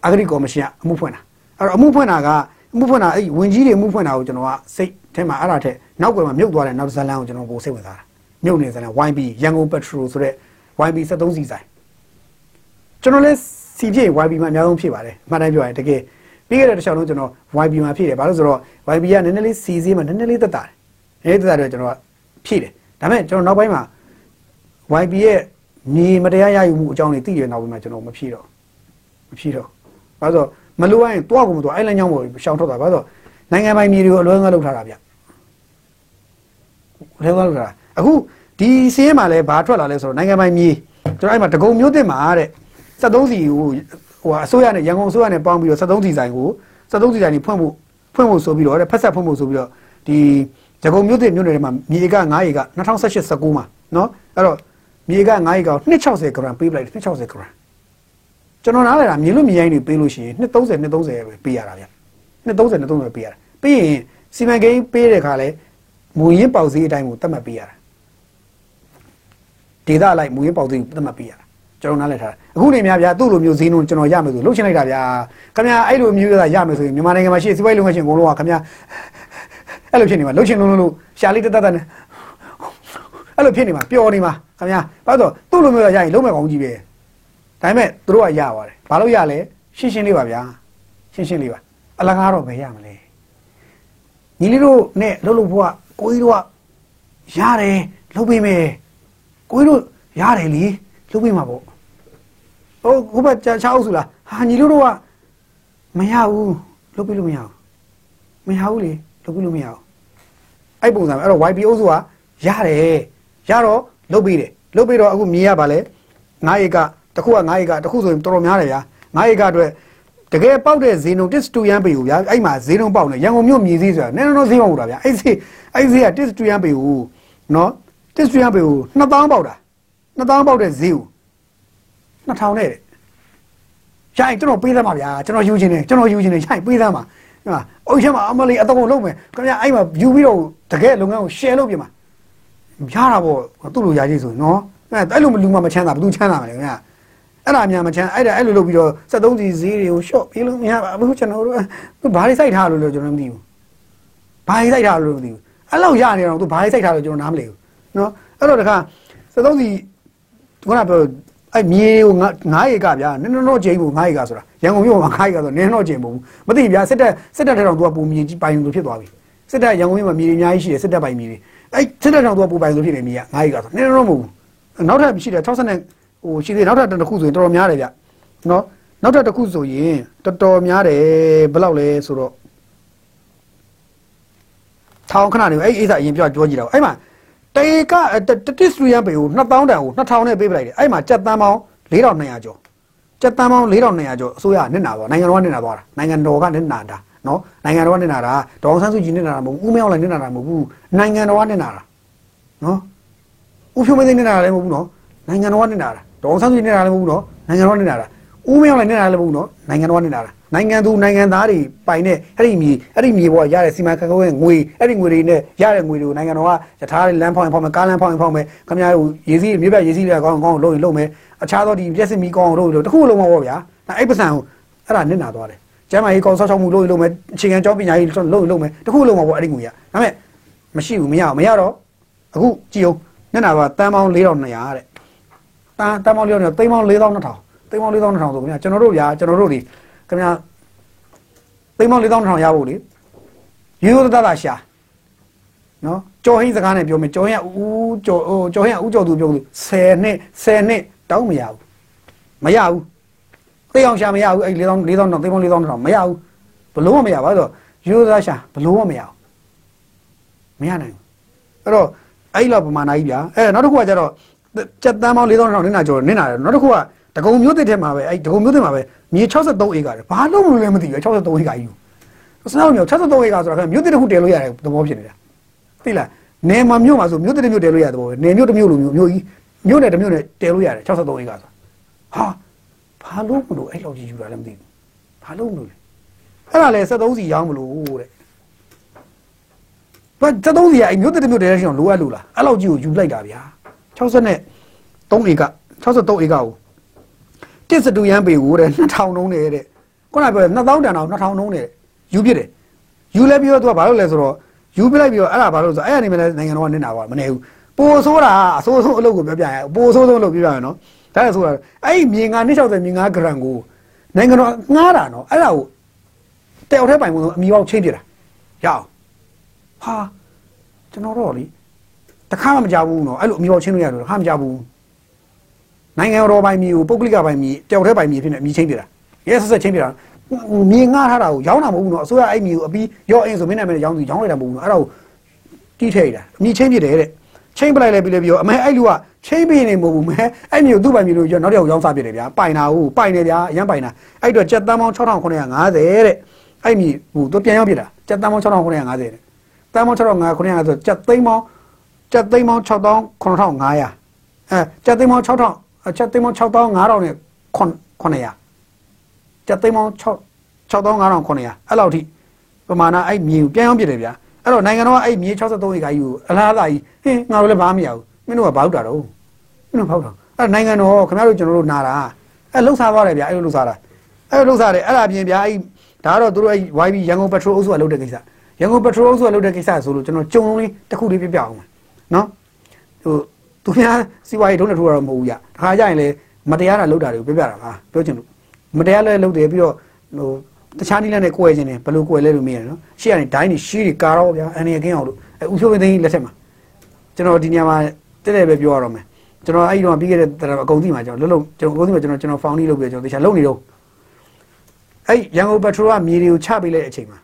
အဂရိကော်မရှင်ကအမှုဖွင့်တာအဲ့တော့အမှုဖွင့်တာကအမှုဖွင့်တာအဲ့ဝင်ကြီးတွေအမှုဖွင့်တာကိုကျွန်တော်ကစိတ်ထဲမှာအဲ့ဒါထက်နောက်ကွယ်မှာမြုပ်သွားတဲ့နောက်ဇလန်ကိုကျွန်တော်ပိုစိတ်ဝင်စားတာမြုပ်နေဇလန် YB ရန်ကုန်ပက်ထရိုဆိုတဲ့ YB 73စီဆိုင် ကျွန်တော်လည်းစီပြည့် YB မှာအများဆုံးဖြစ်ပါတယ်အမှန်တမ်းပြောရင်တကယ်ပြီးခဲ့တဲ့တစ်ချောင်းလုံးကျွန်တော် YB မှာဖြစ်တယ်ဘာလို့ဆိုတော့ YB ကနည်းနည်းလေးစီစီမှာနည်းနည်းလေးတက်တာတယ်နည်းနည်းတက်တာတော့ကျွန်တော်ကဖြည့်တယ်ဒါပေမဲ့ကျွန်တော်နောက်ပိုင်းမှာ YB ရဲ့မြေမတရားရယူမှုအကြောင်းတွေသိရနောက်ပိုင်းမှာကျွန်တော်မဖြည့်တော့မဖြည့်တော့ဘာလို့ဆိုမလိုအပ်ရင်တွားကုန်မတွားအဲ့လမ်းကြောင်းပေါ်ရှောင်ထွက်တာဘာလို့နိုင်ငံပိုင်မြေတွေကိုအလွဲငါလောက်ထားတာဗျအလွဲငါလောက်ထားတာအခုဒီစီးရဲမှာလဲဘာထွက်လာလဲဆိုတော့နိုင်ငံပိုင်မြေကျွန်တော်အဲ့မှာတကုံမျိုးတင်မှာတဲ့ 73စီကိုဟိုအစိုးရနဲ့ရန်ကုန်အစိုးရနဲ့ပေါင်းပြီးတော့73စီဆိုင်ကို73စီဆိုင်ကြီးဖွင့်ဖို့ဖွင့်ဖို့ဆိုပြီးတော့တဲ့ဖက်ဆက်ဖွင့်ဖို့ဆိုပြီးတော့ဒီရန်ကုန်မြို့တင်မြို့နယ်ထဲမှာမြေက9ဧက2018 19မှာနော်အဲ့တော့မြေက9ဧက260 gram ပေးပလိုက်260 gram ကျွန်တော်နားလည်တာမြေလို့မြေရိုင်းတွေပေးလို့ရှိရင်230 230ပဲပေးရတာဗျ230 230ပဲပေးရတာပြီးရင်စီမံကိန်းပေးတဲ့ခါလဲမူရင်းပေါက်စည်းအတိုင်းကိုတတ်မှတ်ပေးရတာဒေသလိုက်မူရင်းပေါက်စည်းကိုတတ်မှတ်ပေးရတာ ကျွန်တော်နားလည်ထားတာအခုနေများဗျာသူ့လိုမျိုးဈေးနှုန်းကျွန်တော်ရမယ်ဆိုလှုပ်ချင်လိုက်တာဗျာခင်ဗျာအဲ့လိုမျိုးရရမယ်ဆိုရင်မြန်မာနိုင်ငံမှာရှိစီးပွားရေးလုပ်ငန်းရှင်အကုန်လုံးကခင်ဗျာအဲ့လိုဖြစ်နေမှာလှုပ်ချင်လုံးလုံးလို့ရှာလေးတက်တက်နဲ့အဲ့လိုဖြစ်နေမှာပျော်နေမှာခင်ဗျာဘာလို့သူ့လိုမျိုးရရင်လုံးမဲ့ကောင်းကြီးပဲဒါပေမဲ့သူတို့ကရပါတယ်ဘာလို့ရလဲရှင်းရှင်းလေးပါဗျာရှင်းရှင်းလေးပါအလကားတော့ဘယ်ရမလဲညီလေးတို့နဲ့လှုပ်လို့ဘွားကိုကြီးတို့ကရတယ်လှုပ်ပေးမယ်ကိုကြီးတို့ရတယ်လीလှုပ်ပေးမှာပေါ့ ဟိုခုဘက်ချားအောင်စုလားဟာညီတို့တို့ကမရဘူးလှုပ်ပေးလို့မရဘူးမရဘူးလေလှုပ်ပေးလို့မရဘူးအဲ့ပုံစံပဲအဲ့တော့ YP အုပ်စုကရတယ်ရတော့လှုပ်ပေးတယ်လှုပ်ပေးတော့အခုမြေရပါလဲ9ဧကတစ်ခုက9ဧကတစ်ခုဆိုရင်တော်တော်များတယ်ဗျာ9ဧကအတွက်တကယ်ပေါက်တဲ့ဈေးနှုန်းတစ်စတူရန်ပေကိုဗျာအဲ့မှာဈေးနှုန်းပေါက်နေရန်ကုန်မြို့မြေစည်းဆိုတာနည်းနည်းတော့ဈေးမဟုတ်တာဗျာအဲ့ဈေးအဲ့ဈေးကတစ်စတူရန်ပေကိုနော်တစ်စတူရန်ပေကို2000ပေါက်တာ2000ပေါက်တဲ့ဈေးကို 2000နဲ့ရိုင်းကျွန်တော်ပေးသမှာဗျာကျွန်တော်ယူခြင်းနေကျွန်တော်ယူခြင်းနေရိုင်းပေးသမှာဟာအုတ်ချက်မှာအမလေးအတော့လုံးမယ်ခင်ဗျာအဲ့မှာယူပြီးတော့တကယ်လုပ်ငန်းကို share လုပ်ပြမှာရတာပေါ့သူ့လိုရကြီးဆိုနော်အဲ့လိုမလူမှမချမ်းသာဘယ်သူချမ်းသာမလဲခင်ဗျာအဲ့ဒါများမချမ်းအဲ့ဒါအဲ့လိုလုပ်ပြီးတော့73စီဈေးတွေကို short ပေးလို့မရပါဘူးကျွန်တော်တို့သူဘာတွေစိုက်ထားလို့လဲကျွန်တော်မသိဘူးဘာတွေစိုက်ထားလို့မသိဘူးအဲ့လောက်ရနေတော့သူဘာတွေစိုက်ထားလို့ကျွန်တော်နားမလည်ဘူးနော်အဲ့တော့တခါ73စီခုနပြော အဲ့မြေကို9ရေကဗျာနည်းနည်းတော့ချိန်ဘူး9ရေကဆိုတာရန်ကုန်မြို့မှာ9ရေကဆိုနည်းနည်းတော့ချိန်မဟုတ်ဘူးမသိဗျာစစ်တပ်စစ်တပ်ထဲတော့သူကပုံမြေကြီးပိုင်လို့ဖြစ်သွားပြီစစ်တပ်ရန်ကုန်မြို့မှာမြေတွေအများကြီးရှိတယ်စစ်တပ်ပိုင်မြေတွေအဲ့စစ်တပ်ကြောင့်သူကပူပိုင်လို့ဖြစ်နေမြေက9ရေကဆိုနည်းနည်းတော့မဟုတ်ဘူးနောက်ထပ်ရှိတယ်60နဲ့ဟိုရှိသေးနောက်ထပ်တစ်ခုဆိုရင်တော်တော်များတယ်ဗျနော်နောက်ထပ်တစ်ခုဆိုရင်တော်တော်များတယ်ဘယ်လောက်လဲဆိုတော့ထောင်ခဏနေအဲ့အိစာအရင်ပြောပြောကြည့်တော့အဲ့မှာ တေကတစ်စထရီယန်ပေကို2000တန်ကို2000နဲ့ပေးပလိုက်တယ်အဲ့မှာကြက်တန်းပေါင်း4200ကျော်ကြက်တန်းပေါင်း4200ကျော်အစိုးရနစ်နာသွားနိုင်ငံတော်ကနစ်နာသွားတာနိုင်ငံတော်ကနစ်နာတာနော်နိုင်ငံတော်ကနစ်နာတာဒေါအောင်ဆန်းစုကြည်နစ်နာတာမဟုတ်ဘူးဦးမင်းအောင်လည်းနစ်နာတာမဟုတ်ဘူးနိုင်ငံတော်ကနစ်နာတာနော်ဦးဖြိုးမင်းသိန်းနစ်နာတာလည်းမဟုတ်ဘူးနော်နိုင်ငံတော်ကနစ်နာတာဒေါအောင်ဆန်းစုကြည်နစ်နာတာလည်းမဟုတ်ဘူးနော်နိုင်ငံတော်ကနစ်နာတာဦးမင်းအောင်လည်းနစ်နာတာလည်းမဟုတ်ဘူးနော်နိုင်ငံတော်ကနစ်နာတာ နိုင်ငံသူနိုင်ငံသားတွေပိုင်တဲ့အဲ့ဒီမြေအဲ့ဒီမြေပေါ်ရတဲ့စီမံခန့်ခွဲငွေအဲ့ဒီငွေတွေနဲ့ရတဲ့ငွေတွေကိုနိုင်ငံတော်ကယထာလမ်းဖောင်းရင်ဖောင်းမယ်ကားလမ်းဖောင်းရင်ဖောင်းမယ်ခင်ဗျားတို့ရေစီးမြေပြရေစီးလည်းကောင်းကောင်းလုံးရင်လုံးမယ်အခြားသောဒီပြည့်စင်မီကောင်းလုံးလို့တခုလုံးမဟုတ်ဗျာဒါအဲ့ပစံကိုအဲ့ဒါနစ်နာသွားတယ်ကျမ်းမာရေးကောင်းဆောက်ရှောက်မှုလုံးရင်လုံးမယ်အခြေခံကျောင်းပညာရေးလုံးရင်လုံးမယ်တခုလုံးမဟုတ်အဲ့ဒီငွေကဒါပေမဲ့မရှိဘူးမရဘူးမရတော့အခုကြည့်အောင်နစ်နာသွားတန်ပေါင်း4200တဲ့တန်တန်ပေါင်း4200သိန်းပေါင်း4200သိန်းပေါင်း4200ဆိုခင်ဗျာကျွန်တော်တို့ဗျာကျွန်တော်တို့ဒီ ခင်ဗျာသိန်းပေါင်း4200ရဖို့လေရိုးရိုးသားသားရှာနော်ကြော်ဟင်းစကားနဲ့ပြောမယ်ကြော်ဟင်းကဦးကြော်ဟိုကြော်ဟင်းကဦးကြော်သူပြောလို့10နှစ်10နှစ်တောင်းမရဘူးမရဘူးသိအောင်ရှာမရဘူးအဲ့4000 4000တော့သိန်းပေါင်း4000တော့မရဘူးဘလို့မမရပါဆိုတော့ရိုးရိုးသားရှာဘလို့မမရဘူးမရနိုင်ဘူးအဲ့တော့အဲ့လောက်ပမာဏကြီးဗျာအဲ့နောက်တစ်ခုကကျတော့စက်တန်းပေါင်း4000တောင်နင်းနာကျော်နင်းနာတယ်နောက်တစ်ခုက တကုံမျိုးတစ်ထဲမှာပဲအဲ့တကုံမျိုးတစ်မှာပဲမြေ63ဧကတယ်ဘာလို့မလို့လဲမသိဘူး63ဧကကြီးစနောက်မျိုး63ဧကဆိုတာကမြို့တစ်ခုတည်လို့ရတယ်သဘောဖြစ်နေတာသိလားနေမှာမြို့မှာဆိုမြို့တစ်မြို့တည်လို့ရတဲ့သဘောပဲနေမြို့တစ်မြို့လိုမျိုးမြို့ကြီးမြို့နဲ့တစ်မြို့နဲ့တည်လို့ရတယ်63ဧကဆိုဟာဘာလို့မလို့အဲ့လောက်ကြီးယူတာလည်းမသိဘူးဘာလို့မလို့လဲအဲ့ဒါလေ73စီရောင်းမလို့တဲ့ဘာ73စီကအဲ့မြို့တစ်မြို့တည်တဲ့ရှင်လိုအပ်လို့လားအဲ့လောက်ကြီးကိုယူလိုက်တာဗျာ60နဲ့3ဧက63ဧကကို တစ်စတူရန်ပေကိုတဲ့2000လုံးနဲ့တဲ့ခုနပြော2000တန်တော့2000လုံးနဲ့ယူပြစ်တယ်ယူလဲပြီးတော့သူကဘာလို့လဲဆိုတော့ယူပြလိုက်ပြီးတော့အဲ့ဒါဘာလို့ဆိုအဲ့ဒါနေမလဲနိုင်ငံတော်ကနစ်နာပါမနေဘူးပိုဆိုးတာအဆိုးဆုံးအလုပ်ကိုပြောပြရပိုဆိုးဆုံးအလုပ်ပြောပြရနော်ဒါလည်းဆိုတာအဲ့ဒီမြေငါ260မြေငါဂရန်ကိုနိုင်ငံတော်ငားတာနော်အဲ့ဒါကိုတယောက်တည်းပိုင်မှုအမီပေါက်ချင်းပြတာရအောင်ဟာကျွန်တော်တော့လေတခါမှမကြဘူးနော်အဲ့လိုအမီပေါက်ချင်းလို့ရတယ်တခါမကြဘူး နိုင်ငံတော်ပိုင်မြေကိုပုဂ္ဂလိကပိုင်မြေတယောက်တည်းပိုင်မြေဖြစ်နေအမီချင်းပြတာရဲဆက်ဆက်ချင်းပြတာမြေငှားထားတာကိုရောင်းတာမဟုတ်ဘူးနော်အစိုးရအဲ့မြေကိုအပြီးရော့အင်းဆိုမင်းနာမည်ရောင်းသူရောင်းလိုက်တာမဟုတ်ဘူးနော်အဲ့ဒါကိုတီးထည့်ရတာအမြေချင်းပြတယ်တဲ့ချင်းပလိုက်လဲပြီးလဲပြီးတော့အမေအဲ့လူကချင်းပြနေမဟုတ်ဘူးမဲအဲ့မြေကိုသူ့ပိုင်မြေလို့ပြောနောက်တစ်ယောက်ရောင်းစားပြတယ်ဗျာပိုင်တာဟုတ်ပိုင်တယ်ဗျာအရန်ပိုင်တာအဲ့တော့ကြက်တန်းပေါင်း6950တဲ့အဲ့မြေဟိုသူပြန်ရောက်ပြတာကြက်တန်းပေါင်း6950တဲ့တန်းပေါင်း6950ဆိုကြက်သိန်းပေါင်းကြက်သိန်းပေါင်း6900အဲကြက်သိန်းပေါင်း6000 ကြက်သိန်းပေါင်း6500နဲ့900ကျပ်သိန်းပေါင်း6 6500အဲ့လောက်ထိပမာဏအဲ့မြေကိုပြန်အောင်ပြတယ်ဗျာအဲ့တော့နိုင်ငံတော်ကအဲ့မြေ63ဧကကြီးကိုအလားအလာကြီးဟင်းငါတို့လည်းဘာမှမရဘူးမင်းတို့ကဘောက်တာတော့မင်းတို့ဘောက်တာအဲ့နိုင်ငံတော်ခင်ဗျားတို့ကျွန်တော်တို့နာတာအဲ့လှုပ်ရှားသွားတယ်ဗျာအဲ့လိုလှုပ်ရှားတာအဲ့လိုလှုပ်ရှားတယ်အဲ့ဒါပြင်ဗျာအဲ့ဒါကတော့တို့အဲ့ YB ရန်ကုန်ပက်ထရိုအုပ်စုကလုပ်တဲ့ကိစ္စရန်ကုန်ပက်ထရိုအုပ်စုကလုပ်တဲ့ကိစ္စဆိုလို့ကျွန်တော်ကြုံလုံးလေးတစ်ခုလေးပြပြအောင်နော်ဟို သူများစီဝါရေးထုံးတဲ့ထိုးတာတော့မဟုတ်ဘူးရတခါကျရင်လေမတရားတာလုပ်တာတွေကိုပြပြတာပါပြောချင်လို့မတရားလဲလုပ်တယ်ပြီးတော့ဟိုတခြားနည်းလမ်းနဲ့ကိုယ်ရခြင်းတယ်ဘယ်လိုကိုယ်လဲလို့မေးရတယ်နော်ရှေ့ကနေဒိုင်းနေရှီးတွေကာတော့ဗျာအန်ရကင်းအောင်လို့အဲဥဖြိုးမသိန်းလက်ထက်မှာကျွန်တော်ဒီညမှာတက်တယ်ပဲပြောရတော့မယ်ကျွန်တော်အဲ့ဒီတော့ပြီးခဲ့တဲ့အကုန်သိမှာကျွန်တော်လုံးလုံးကျွန်တော်အကုန်သိမှာကျွန်တော်ကျွန်တော်ဖောင်နီးလုပ်ပြီးကျွန်တော်တခြားလုပ်နေတော့အဲ့ရန်ကုန်ပက်ထရိုကမြေတွေကိုချပေးလိုက်တဲ့အချိန်မှာ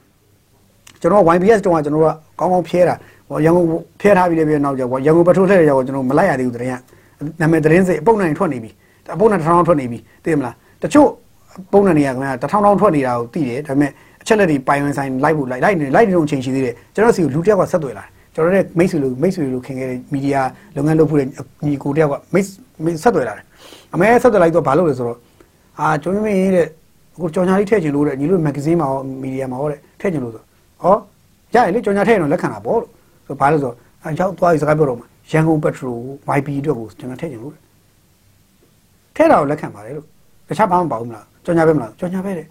ကျွန်တော် YBS တုန်းကကျွန်တော်ကကောင်းကောင်းဖျဲတာ ဟောရန်ကုန်ဖျဲထားပြီးလည်းပြီးနောက်ကျရန်ကုန်ပက်ထရိုထည့်ရရောက်ကျွန်တော်မလိုက်ရသေးဘူးတရင်ကနာမည်တရင်စိတ်အပုတ်နိုင်ထွက်နေပြီအပုတ်နိုင်တစ်ထောင်ထွက်နေပြီသိမလားတချို့ပုံနဲ့နေရခင်ဗျာတထောင်ထောင်ထွက်နေတာကိုသိတယ်ဒါပေမဲ့အချက်လက်တွေပိုင်ဝင်ဆိုင်လိုက်ဖို့လိုက်လိုက်နေလိုက်နေတော့အချိန်ရှိသေးတယ်ကျွန်တော်စီကိုလူတစ်ယောက်ကဆက်သွယ်လာတယ်ကျွန်တော်နဲ့မိတ်ဆွေလိုမိတ်ဆွေလိုခင်ခဲ့တဲ့မီဒီယာလုပ်ငန်းလုပ်ဖို့ညီကိုတစ်ယောက်ကမိတ်ဆက်သွယ်လာတယ်အမေဆက်သွယ်လိုက်တော့ဘာလုပ်လဲဆိုတော့အာကျွန်တော်မင်းတဲ့အခုကြော်ညာလေးထည့်ချင်လို့တဲ့ညီလို့မဂ္ဂဇင်းမှာရောမီဒီယာမှာရောတဲ့ထည့်ချင်လို့ဆိုဟောရရလေကြော်ညာထည့်ရင်တော့လက်ခံတာပေါ့လို့ ဆိုဘာလို့ဆိုအရောက်သွားပြီးစကားပြောတော့မှာရန်ကုန်ပက်ထရို YP အတွက်ကိုကျွန်တော်ထည့်ချင်လို့ထည့်တာကိုလက်ခံပါတယ်လို့တခြားဘာမှမပါဘူးမလားကြော်ညာပဲမလားကြော်ညာပဲတဲ့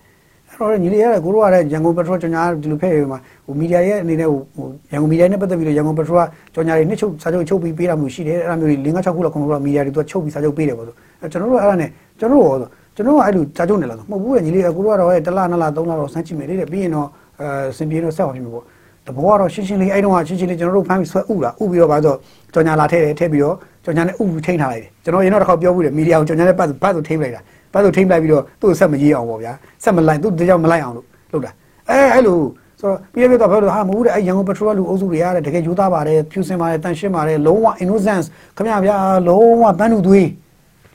အဲ့တော့ညီလေးရတယ်ကိုတို့ကလည်းရန်ကုန်ပက်ထရိုကြော်ညာဒီလိုဖဲ့ရမှာဟိုမီဒီယာရဲ့အနေနဲ့ဟိုရန်ကုန်မီဒီယာနဲ့ပတ်သက်ပြီးတော့ရန်ကုန်ပက်ထရိုကကြော်ညာတွေနှစ်ချုပ်စာချုပ်ချုပ်ပြီးပေးတာမျိုးရှိတယ်အဲ့ဒါမျိုးတွေ၅၆ခုလောက်ခုနကမီဒီယာတွေသူကချုပ်ပြီးစာချုပ်ပေးတယ်ပေါ့ဆိုကျွန်တော်တို့အဲ့ဒါနဲ့ကျွန်တော်တို့ရောကျွန်တော်ကအဲ့လိုကြာကြုံနေလားဆိုမဟုတ်ဘူးလေညီလေးကိုတို့ကတော့တလားနှစ်လားသုံးလားတော့စမ်းကြည့်မယ်လေတဲ့ပြီးရင်တော့အဲစင်ပြေတော့ဆက်ပါပြီပေါ့ တဘောကတော့ရှင်းရှင်းလေးအဲ့တုန်းကရှင်းရှင်းလေးကျွန်တော်တို့ဖမ်းပြီးဆွဲဥလာဥပြီးတော့ဗါဆိုကြော်ညာလာထဲတယ်ထဲပြီးတော့ကြော်ညာနဲ့ဥပြီးထိန်းထားလိုက်တယ်ကျွန်တော်ရင်တော့တစ်ခါပြောဘူးလေမီဒီယာကိုကြော်ညာနဲ့ပတ်ပတ်ဆိုထိန်းလိုက်တာပတ်ဆိုထိန်းလိုက်ပြီးတော့သူ့ကိုဆက်မကြီးအောင်ပေါ့ဗျာဆက်မလိုက်သူ့တကြောင်မလိုက်အောင်လို့လုပ်တာအဲအဲ့လိုဆိုတော့ပြည့်ပြည့်တော့ဘယ်လိုဟာမဟုတ်တဲ့အဲရန်ကုန်ပထရိုလူအုပ်စုတွေရတယ်တကယ်ယူသားပါတယ်ဖြူစင်ပါတယ်တန်ရှင်းပါတယ်လုံးဝ innocence ခမရဗျာလုံးဝပန်းလူသွေး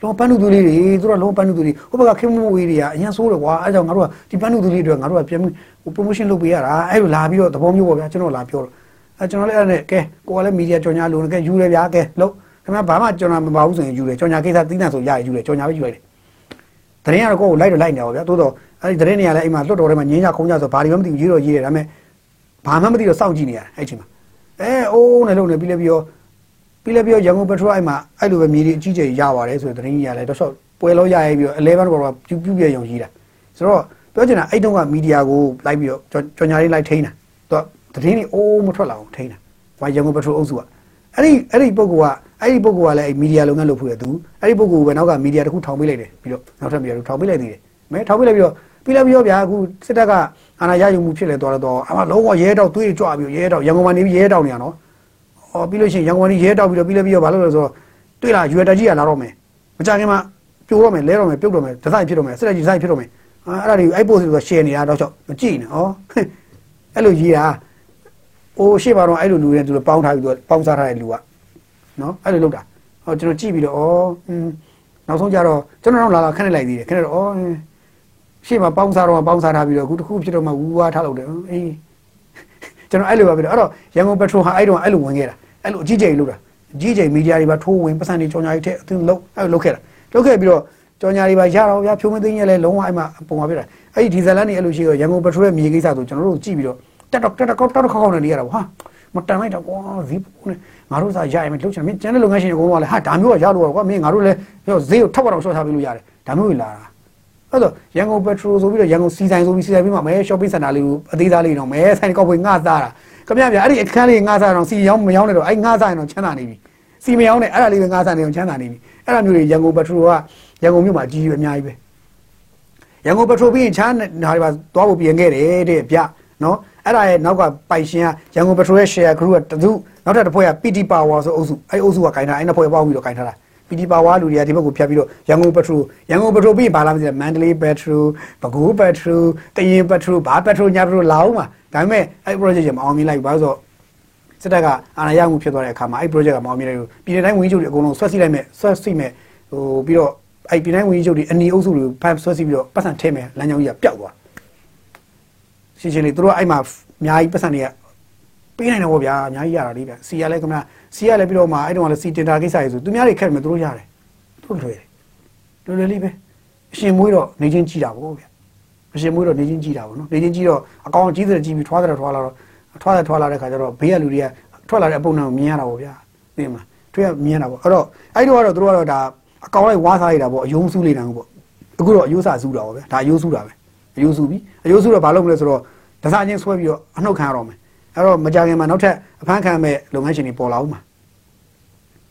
လုံးပန်းလူသွေးလေးတွေသူတို့လုံးပန်းလူသွေးတွေဟိုဘက်ကခင်မဝေးတွေကအရင်ဆိုးတယ်ကွာအဲကြောင့်ငါတို့ကဒီပန်းလူသွေးလေးတွေငါတို့ကပြန်ဟို promotion လုပ်ပေးရတာအဲ့လိုလာပြီးတော့သဘောမျိုးပေါ့ဗျာကျွန်တော်လာပြောတော့အဲကျွန်တော်လည်းအဲ့ဒါနဲ့ကဲကိုကလည်းမီဒီယာကြော်ညာလို့ကဲယူရဗျာကဲလို့ခင်ဗျာဘာမှကြော်ညာမပါဘူးဆိုရင်ယူတယ်ကြော်ညာကိစ္စသီးနှံဆိုရရယူတယ်ကြော်ညာပဲယူလိုက်တယ်တရင်ကတော့ကိုကိုလိုက်တော့လိုက်နေပါဗျာတိုးတော့အဲ့ဒီတရင်နေရလဲအိမ်မှာလွတ်တော်ထဲမှာငင်းကြခုံးကြဆိုဘာတွေမှမသိဘူးရေးတော့ရေးတယ်ဒါပေမဲ့ဘာမှမသိတော့စောင့်ကြည့်နေရတယ်အဲ့ချိန်မှာအဲအိုးနဲ့လုံနေပြီးလဲပြီးတော့ ပြီးလဲပြီးတော့ရန်ကုန်ပထရိုအိမ်မှာအဲ့လိုပဲမြေကြီးအကြီးကျယ်ရပါတယ်ဆိုတဲ့တရင်ကြီးရလဲတော့ဆော့ပွဲလို့ရရပြီးတော့11ဘောကပြူပြူပြရုံကြီးတာဆိုတော့ပြောချင်တာအဲ့တုန်းကမီဒီယာကိုလိုက်ပြီးတော့ကြော်ညာလေးလိုက်ထိန်းတာသူကတရင်ကြီးအိုးမထွက်လာအောင်ထိန်းတာဝိုင်ရန်ကုန်ပထရိုအုပ်စုကအဲ့ဒီအဲ့ဒီပုဂ္ဂိုလ်ကအဲ့ဒီပုဂ္ဂိုလ်ကလည်းမီဒီယာလုပ်ငန်းလုပ်ဖို့ရသူအဲ့ဒီပုဂ္ဂိုလ်ပဲနောက်ကမီဒီယာတစ်ခုထောင်ပေးလိုက်တယ်ပြီးတော့နောက်ထပ်မီဒီယာတစ်ခုထောင်ပေးလိုက်သေးတယ်မဲထောင်ပေးလိုက်ပြီးတော့ပြီးလည်းပြီးတော့ဗျာအခုစစ်တပ်ကအာဏာရယူမှုဖြစ်လဲသွားတော့အမလုံးဝရဲတောက်သွေးကြွပြီးရဲတောက်ရန်ကုန်မှာနေပြီးရဲတောက်နေရနော်။ အော်ပြီးလို့ရှိရင်ရန်ကုန်မှာနေရဲတောက်ပြီးတော့ပြီးလည်းပြီးတော့ဘာလို့လဲဆိုတော့တွေ့လားယူရတကြီးကလာတော့မယ်။မကြခင်မှာပြိုတော့မယ်လဲတော့မယ်ပြုတ်တော့မယ်ဒီဇိုင်းဖြစ်တော့မယ်စစ်တပ်ကြီးဒီဇိုင်းဖြစ်တော့မယ်။အာအဲ့ဒါတွေအဲ့ပို့ဆိုတော့ share နေတာတော့ချက်မကြည့်နဲ့။ဩအဲ့လိုကြီးတာအိုးရှေ့ပါတော့အဲ့လိုလူတွေသူတို့ပေါင်းထားပြီးတော့ပေါင်းစားထားတဲ့လူကနော်အဲ့လိုလုပ်တာ။ဟောကျွန်တော်ကြည့်ပြီးတော့ဩอืมနောက်ဆုံးကြတော့ကျွန်တော်တော့လာလာခဏလိုက်သေးတယ်ခဏတော့ဩရှေ့မှာပေါင်းစားတော့ပေါင်းစားထားပြီးတော့အခုတစ်ခုဖြစ်တော့မှဝူဝါထားလို့တယ်အေး ကျွန်တော်အဲ့လိုပါပဲအဲ့တော့ရန်ကုန်ပက်ထရိုဟာအဲ့တော့အဲ့လိုဝင်ခဲ့တာအဲ့လိုအကြီးကျယ်လုပ်တာအကြီးကျယ်မီဒီယာတွေပါထိုးဝင်ပတ်စံတွေကြော်ညာတွေထက်အသင်းလုံးအဲ့လိုလုပ်ခဲ့တာလုပ်ခဲ့ပြီးတော့ကြော်ညာတွေပါရတော့ဗျာဖြိုးမသိင်းရဲ့လဲလုံးဝအဲ့မှာပုံပါပြတာအဲ့ဒီဒီဇယ်လန်တွေအဲ့လိုရှိတော့ရန်ကုန်ပက်ထရိုရဲ့မြေကိစ္စဆိုကျွန်တော်တို့ကြည့်ပြီးတော့တက်တော့တက်တော့တက်တော့ခေါက်ခေါက်နေရတာပေါ့ဟာမတန်လိုက်တော့ကွာဇီးပုံနဲ့ငါတို့စားရရင်မလုပ်ချင်မင်းကျန်တဲ့လုပ်ငန်းရှင်တွေအကုန်လုံးကလည်းဟာဒါမျိုးကရလို့ကွာမင်းငါတို့လည်းပြောဈေးကိုထပ်တော့ဆော့ထားပေးလို့ရတယ်ဒါမျိုးလာတာ အဲ့တော့ရန်ကုန်ပက်ထရိုဆိုပြီးတော့ရန်ကုန်စီဆိုင်ဆိုပြီးစီဆိုင်ပြီးမှမဲ shopping center လေးကိုအသေးစားလေးတော့မဲဆိုင်ကောက်ဖွေငှစားတာခင်ဗျာဗျာအဲ့ဒီအခန်းလေးငှစားတော့စီရောင်းမရောင်းနဲ့တော့အဲ့ငှစားရင်တော့ချမ်းသာနေပြီစီမရောင်းနဲ့အဲ့ဒါလေးပဲငှစားနေအောင်ချမ်းသာနေပြီအဲ့ဒါမျိုးတွေရန်ကုန်ပက်ထရိုကရန်ကုန်မြို့မှာအကြီးကြီးပဲအများကြီးပဲရန်ကုန်ပက်ထရိုပြီးရင်ချမ်းဟာတွေပါသွားဖို့ပြင်ခဲ့တယ်တဲ့ဗျနော်အဲ့ဒါရဲ့နောက်ကပိုင်ရှင်ကရန်ကုန်ပက်ထရိုရဲ့ share group ကတစုနောက်ထပ်တစ်ဖွဲ့က PT Power ဆိုအုပ်စုအဲ့အုပ်စုကကင်ထားအဲ့နှစ်ဖွဲ့ပေါင်းပြီးတော့ကင်ထားတာ ပီတီပါဝါလူတွေကဒီဘက်ကိုဖြတ်ပြီးတော့ရန်ကုန်ပက်ထရိုရန်ကုန်ပက်ထရိုပြီးဘာလာမသိတယ်မန္တလေးပက်ထရိုပဲခူးပက်ထရိုတရင်ပက်ထရိုဘာပက်ထရိုညာပက်ထရိုလာအောင်မှာဒါပေမဲ့အဲ့ project ကမအောင်မြင်လိုက်ဘူးဘာလို့ဆိုစစ်တပ်ကအာဏာရမှုဖြစ်သွားတဲ့အခါမှာအဲ့ project ကမအောင်မြင်လိုက်ဘူးပြည်내တိုင်းဝင်ကြီးချုပ်တွေအကုန်လုံးဆွဲစီးလိုက်မဲ့ဆွဲစီးမဲ့ဟိုပြီးတော့အဲ့ပြည်내တိုင်းဝင်ကြီးချုပ်တွေအနီအုပ်စုတွေဖမ်းဆွဲစီးပြီးတော့ပတ်စံထဲမဲ့လမ်းကြောင်းကြီးကပျောက်သွားရှင်းရှင်းလေးသူတို့ကအဲ့မှာအများကြီးပတ်စံတွေက ပေးနိုင်တယ်ဗောဗျာအများကြီးရတာလေးဗျစီရလဲခင်ဗျာစီရလဲပြီးတော့မှအဲ့တုန်းကလည်းစီတင်တာကိစ္စတွေဆိုသူများတွေခက်မယ်သူတို့ရတယ်သူတို့လွယ်တယ်လွယ်လွယ်လေးပဲအရှင်မွေးတော့နေချင်းကြည့်တာဗောဗျာအရှင်မွေးတော့နေချင်းကြည့်တာဗောနော်နေချင်းကြည့်တော့အကောင်ကြီးတဲ့ကြည့်ပြီးထွားတဲ့ထွားလာတော့ထွားတဲ့ထွားလာတဲ့ခါကျတော့ဘေးကလူတွေကထွက်လာတဲ့အပုံနဲ့မြင်ရတာဗောဗျာသိမလားတွေ့ရမြင်ရတာဗောအဲ့တော့အဲ့တော့ကတော့သူတို့ကတော့ဒါအကောင်လိုက်ဝါးစားရတာဗောအယုံစူးလေးတန်းဗောအခုတော့အယိုးစာစူးတာဗောဗျာဒါအယိုးစူးတာပဲအယိုးစူးပြီးအယိုးစူးတော့ဘာလုပ်မလဲဆိုတော့ဒစာချင်းဆွဲပြီးတော့အနှုတ်ခံရတော့မယ် အဲ့တော့မကြခင်မှာနောက်ထပ်အဖမ်းခံမဲ့လုပ်ငန်းရှင်တွေပေါ်လာဦးမှာ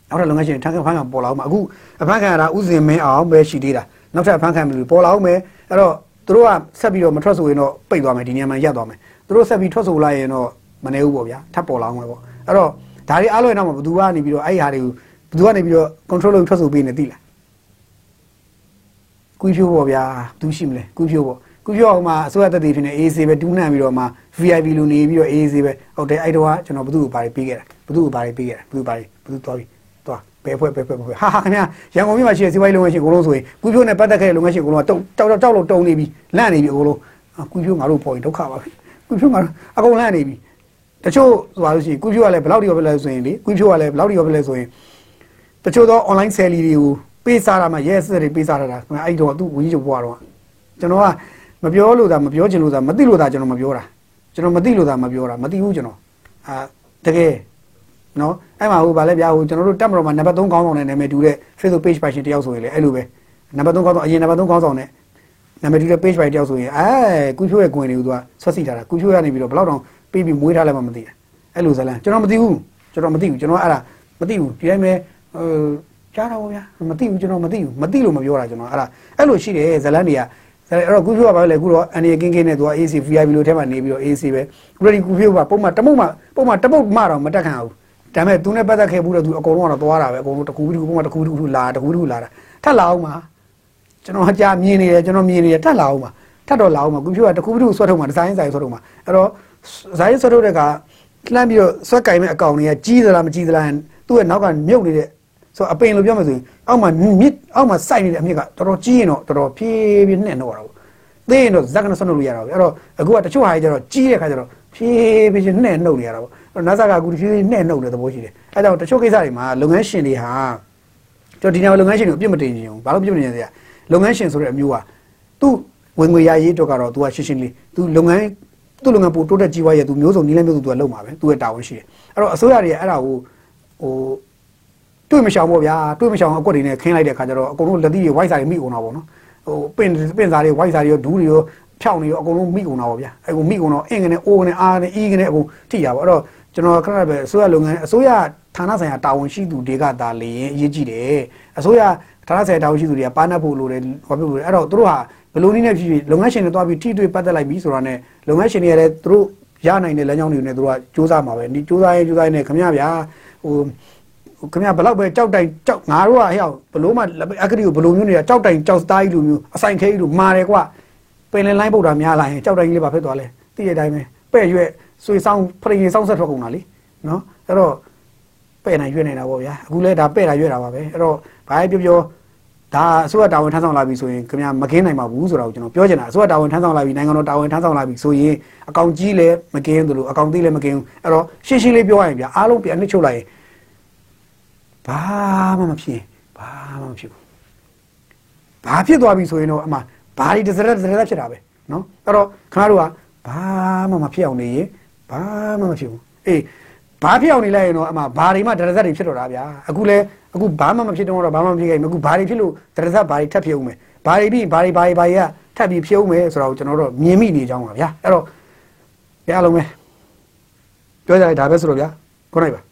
နောက်ထပ်လုပ်ငန်းရှင်တွေထပ်ခဖမ်းခံပေါ်လာဦးမှာအခုအဖမ်းခံရတာဥစဉ်မင်းအောင်ပဲရှိသေးတာနောက်ထပ်အဖမ်းခံမဲ့လူပေါ်လာဦးမယ်အဲ့တော့သူတို့ကဆက်ပြီးတော့မထွက်ဆိုရင်တော့ပိတ်သွားမယ်ဒီနေရာမှာရပ်သွားမယ်သူတို့ဆက်ပြီးထွက်ဆိုလိုက်ရင်တော့မနေဘူးပေါ့ဗျာထပ်ပေါ်လာအောင်ပဲပေါ့အဲ့တော့ဒါတွေအားလုံးတော့ဘယ်သူကနေပြီးတော့အဲ့ဒီဟာတွေကိုဘယ်သူကနေပြီးတော့ control လုပ်ထွက်ဆိုပေးနေသိလားကွီးဖြိုးပေါ့ဗျာသူရှိမလဲကွီးဖြိုးပေါ့ ခုပြောအောင်မှာအစိုးရတက်တည်ဖြစ်နေ AC ပဲတူးနှံပြီးတော့မှ VIP လူနေပြီးတော့ AC ပဲဟုတ်တယ်အဲ့တော့ကကျွန်တော်ဘသူ့ကိုဘာတွေပေးခဲ့တာဘသူ့ကိုဘာတွေပေးခဲ့တာဘသူဘာတွေဘသူသွားပြီသွားဘယ်ဖွဲ့ဘယ်ဖွဲ့ဘယ်ဖွဲ့ဟာဟာခင်ဗျာရန်ကုန်မြို့မှာရှိတဲ့စီးပွားရေးလုပ်ငန်းရှင်အကုန်လုံးဆိုရင်ကုဖြိုးနဲ့ပတ်သက်ခဲ့တဲ့လုပ်ငန်းရှင်အကုန်လုံးကတောက်တောက်တောက်လို့တုံနေပြီလန့်နေပြီအကုန်လုံးကုဖြိုးငါတို့ပေါ်ရင်ဒုက္ခပါပဲကုဖြိုးငါတို့အကုန်လန့်နေပြီတချို့ဆိုလို့ရှိရင်ကုဖြိုးကလည်းဘယ်လောက်တိရောပဲလဲဆိုရင်လေကုဖြိုးကလည်းဘယ်လောက်တိရောပဲလဲဆိုရင်တချို့သော online sale တွေကိုပေးစားတာမှရဲစစ်တွေပေးစားတာခင်ဗျာအဲ့တော့သူ့ဝင်းချုပ်ဘွားတော့ကျွန်တော်က မပြောလို့သာမပြောချင်လို့သာမသိလို့သာကျွန်တော်မပြောတာကျွန်တော်မသိလို့သာမပြောတာမသိဘူးကျွန်တော်အာတကယ်နော်အဲ့မှာဟိုဗာလဲဗျာဟိုကျွန်တော်တို့တက်မတော်မှာနံပါတ်3ခေါင်းဆောင်နဲ့နာမည်တူတဲ့ Facebook page ပိုင်ရှင်တယောက်ဆိုရင်လည်းအဲ့လိုပဲနံပါတ်3ခေါင်းဆောင်အရင်နံပါတ်3ခေါင်းဆောင်နဲ့နာမည်တူတဲ့ page ပိုင်တယောက်ဆိုရင်အဲကုဖြိုးရဲ့ကွင်တွေကိုသူကဆွတ်စီထားတာကုဖြိုးကနေပြီးတော့ဘယ်လောက်တောင်ပေးပြီးမွေးထားလဲမှမသိတာအဲ့လိုဇလန်ကျွန်တော်မသိဘူးကျွန်တော်မသိဘူးကျွန်တော်အဲ့ဒါမသိဘူးဒီတိုင်းပဲဟိုရကြားတာပေါ့ဗျာမသိဘူးကျွန်တော်မသိဘူးမသိလို့မပြောတာကျွန်တော်အဲ့ဒါအဲ့လိုရှိတယ်ဇလန်တွေက အဲ့တော့ကုဖြိုးကဘာလဲခုတော့အနေကင်းကင်းနဲ့သူက AC VIP လို့ထဲမှာနေပြီးတော့ AC ပဲခုဒီကုဖြိုးကပုံမှန်တမုတ်မှပုံမှန်တမုတ်မှတော့မတက်ခံဘူးဒါပေမဲ့သူနဲ့ပတ်သက်ခဲ့ဘူးတော့သူအကုန်လုံးကတော့သွားတာပဲအကုန်လုံးတကူတူပုံမှန်တကူတူလာတကူတူလာတာထပ်လာအောင်ပါကျွန်တော်ကြာမြင်နေတယ်ကျွန်တော်မြင်နေတယ်ထပ်လာအောင်ပါထပ်တော့လာအောင်ပါကုဖြိုးကတကူတူဆွဲထုတ်မှာဒီဇိုင်းဆိုင်ဆွဲထုတ်မှာအဲ့တော့ဇိုင်းဆွဲထုတ်တဲ့ကလှမ်းပြီးတော့ဆွဲကင်မဲ့အကောင်တွေကကြီးသလားမကြီးသလားသူ့ရဲ့နောက်ကမြုပ်နေတဲ့ ဆိုအပင်လို့ပြောမှဆိုရင်အောက်မှာမြစ်အောက်မှာစိုက်နေတဲ့အမြစ်ကတော်တော်ကြီးရင်တော့တော်တော်ဖြည်းဖြည်းနဲ့တော့တာပေါ့သိရင်တော့ဇက်ကနဆွလို့ရတာပဲအဲ့တော့အခုကတချို့ဟာကြီးကျတော့ကြီးတဲ့ခါကျတော့ဖြည်းဖြည်းနဲ့နှုတ်နေရတာပေါ့အဲ့တော့နာဆာကအခုဖြည်းဖြည်းနဲ့နှုတ်တဲ့သဘောရှိတယ်အဲ့ကြောင့်တချို့ကိစ္စတွေမှာလုပ်ငန်းရှင်တွေဟာကျွန်တော်ဒီနေ့လုပ်ငန်းရှင်တွေကိုအပြစ်မတင်ချင်ဘူးဘာလို့ပြစ်မတင်ချင်လဲလုပ်ငန်းရှင်ဆိုတဲ့အမျိုးကသူ့ဝင်ငွေရရေးတော့ကတော့ तू ကရှင်းရှင်းလေး तू လုပ်ငန်းသူ့လုပ်ငန်းပို့တိုးတက်ကြီးပွားရဲ့ तू မျိုးစုံနီးလဲမျိုးစုံ तू ကလုပ်မှာပဲ तू ရဲ့တာဝန်ရှိတယ်အဲ့တော့အစိုးရတွေအဲ့ဒါကိုဟို တွေ့မရှောင်ပေါ့ဗျာတွေ့မရှောင်အကွက်တွေနဲ့ခင်းလိုက်တဲ့ခါကျတော့အကုန်လုံးလက်သီးတွေ white စာတွေမိကုန်တာပေါ့နော်ဟိုပင့်ပင့်စာတွေ white စာတွေရောဒူးတွေရောဖြောင်းတွေရောအကုန်လုံးမိကုန်တာပေါ့ဗျာအဲ့ကိုမိကုန်တော့အင်ကနေအိုးကနေအားနဲ့အီးကနေအကုန်ထိရပါအဲ့တော့ကျွန်တော်ခဏပဲအစိုးရလုပ်ငန်းအစိုးရဌာနဆိုင်ရာတာဝန်ရှိသူတွေကသာလေရင်အရေးကြီးတယ်အစိုးရဌာနဆိုင်ရာတာဝန်ရှိသူတွေကပါနပ်ဖို့လိုတယ်ဟောပြဖို့လိုတယ်အဲ့တော့သူတို့ဟာဘယ်လိုနည်းနဲ့ဖြစ်ဖြစ်လုပ်ငန်းရှင်တွေတွားပြီးထိတွေ့ပတ်သက်လိုက်ပြီဆိုတာနဲ့လုပ်ငန်းရှင်တွေကလည်းသူတို့ရနိုင်တဲ့လမ်းကြောင်းတွေနဲ့သူတို့ကစူးစမ်းမှာပဲဒီစူးစမ်းရေးစူးစမ်းရေးနဲ့ခမရဗျာဟို ခင်ဗျာဘလောက်ပဲကြောက်တိုင်ကြောက်ငါတို့ကဟဲ့ဘလို့မှအကတိကိုဘလို့မျိုးနေတာကြောက်တိုင်ကြောက်သားကြီးလိုမျိုးအဆိုင်ခဲကြီးလိုမာတယ်ကွာပင်လယ်လိုင်းပုတ်တာများလာရင်ကြောက်တိုင်ကြီးလေးပါဖြစ်သွားလဲသိရတိုင်းပဲပဲ့ရွက်ဆွေဆောင်ဖရင်ဆောင်ဆက်ထွက်ကုန်တာလေနော်အဲ့တော့ပဲ့နိုင်ရွက်နေတာပေါ့ဗျာအခုလဲဒါပဲ့တာရွက်တာပါပဲအဲ့တော့ဘာပဲပြောပြောဒါအစိုးရတာဝန်ထမ်းဆောင်လာပြီဆိုရင်ခင်ဗျာမကင်းနိုင်ပါဘူးဆိုတာကိုကျွန်တော်ပြောချင်တာအစိုးရတာဝန်ထမ်းဆောင်လာပြီနိုင်ငံတော်တာဝန်ထမ်းဆောင်လာပြီဆိုရင်အကောင်ကြီးလည်းမကင်းဘူးလို့အကောင်သေးလည်းမကင်းဘူးအဲ့တော့ရှင်းရှင်းလေးပြောရရင်ဗျာအားလုံးပြန်နှိမ့်ချုပ်လိုက်ရင် ဘာမှမဖြစ်ဘာမှမဖြစ်ဘူးဘာဖြစ်သွားပြီဆိုရင်တော့အမှဘာဒီတစ်စရက်တစ်စရက်ဖြစ်တာပဲနော်အဲ့တော့ခင်ဗျားတို့ကဘာမှမဖြစ်အောင်နေရင်ဘာမှမဖြစ်ဘူးအေးဘာဖြစ်အောင်နေလိုက်ရင်တော့အမှဘာတွေမှဒရဇက်တွေဖြစ်တော့တာဗျာအခုလဲအခုဘာမှမဖြစ်တော့တော့ဘာမှမဖြစ်ခဲ့ဘူးအခုဘာတွေဖြစ်လို့ဒရဇက်ဘာတွေထပ်ဖြစ်အောင်မယ်ဘာတွေပြီးဘာတွေဘာတွေဘာတွေကထပ်ပြီးဖြစ်အောင်မယ်ဆိုတော့ကျွန်တော်တို့မြင်မိနေကြအောင်ပါဗျာအဲ့တော့ရအောင်မယ်ပြောကြတယ်ဒါပဲဆိုတော့ဗျာခေါင်းလိုက်ပါ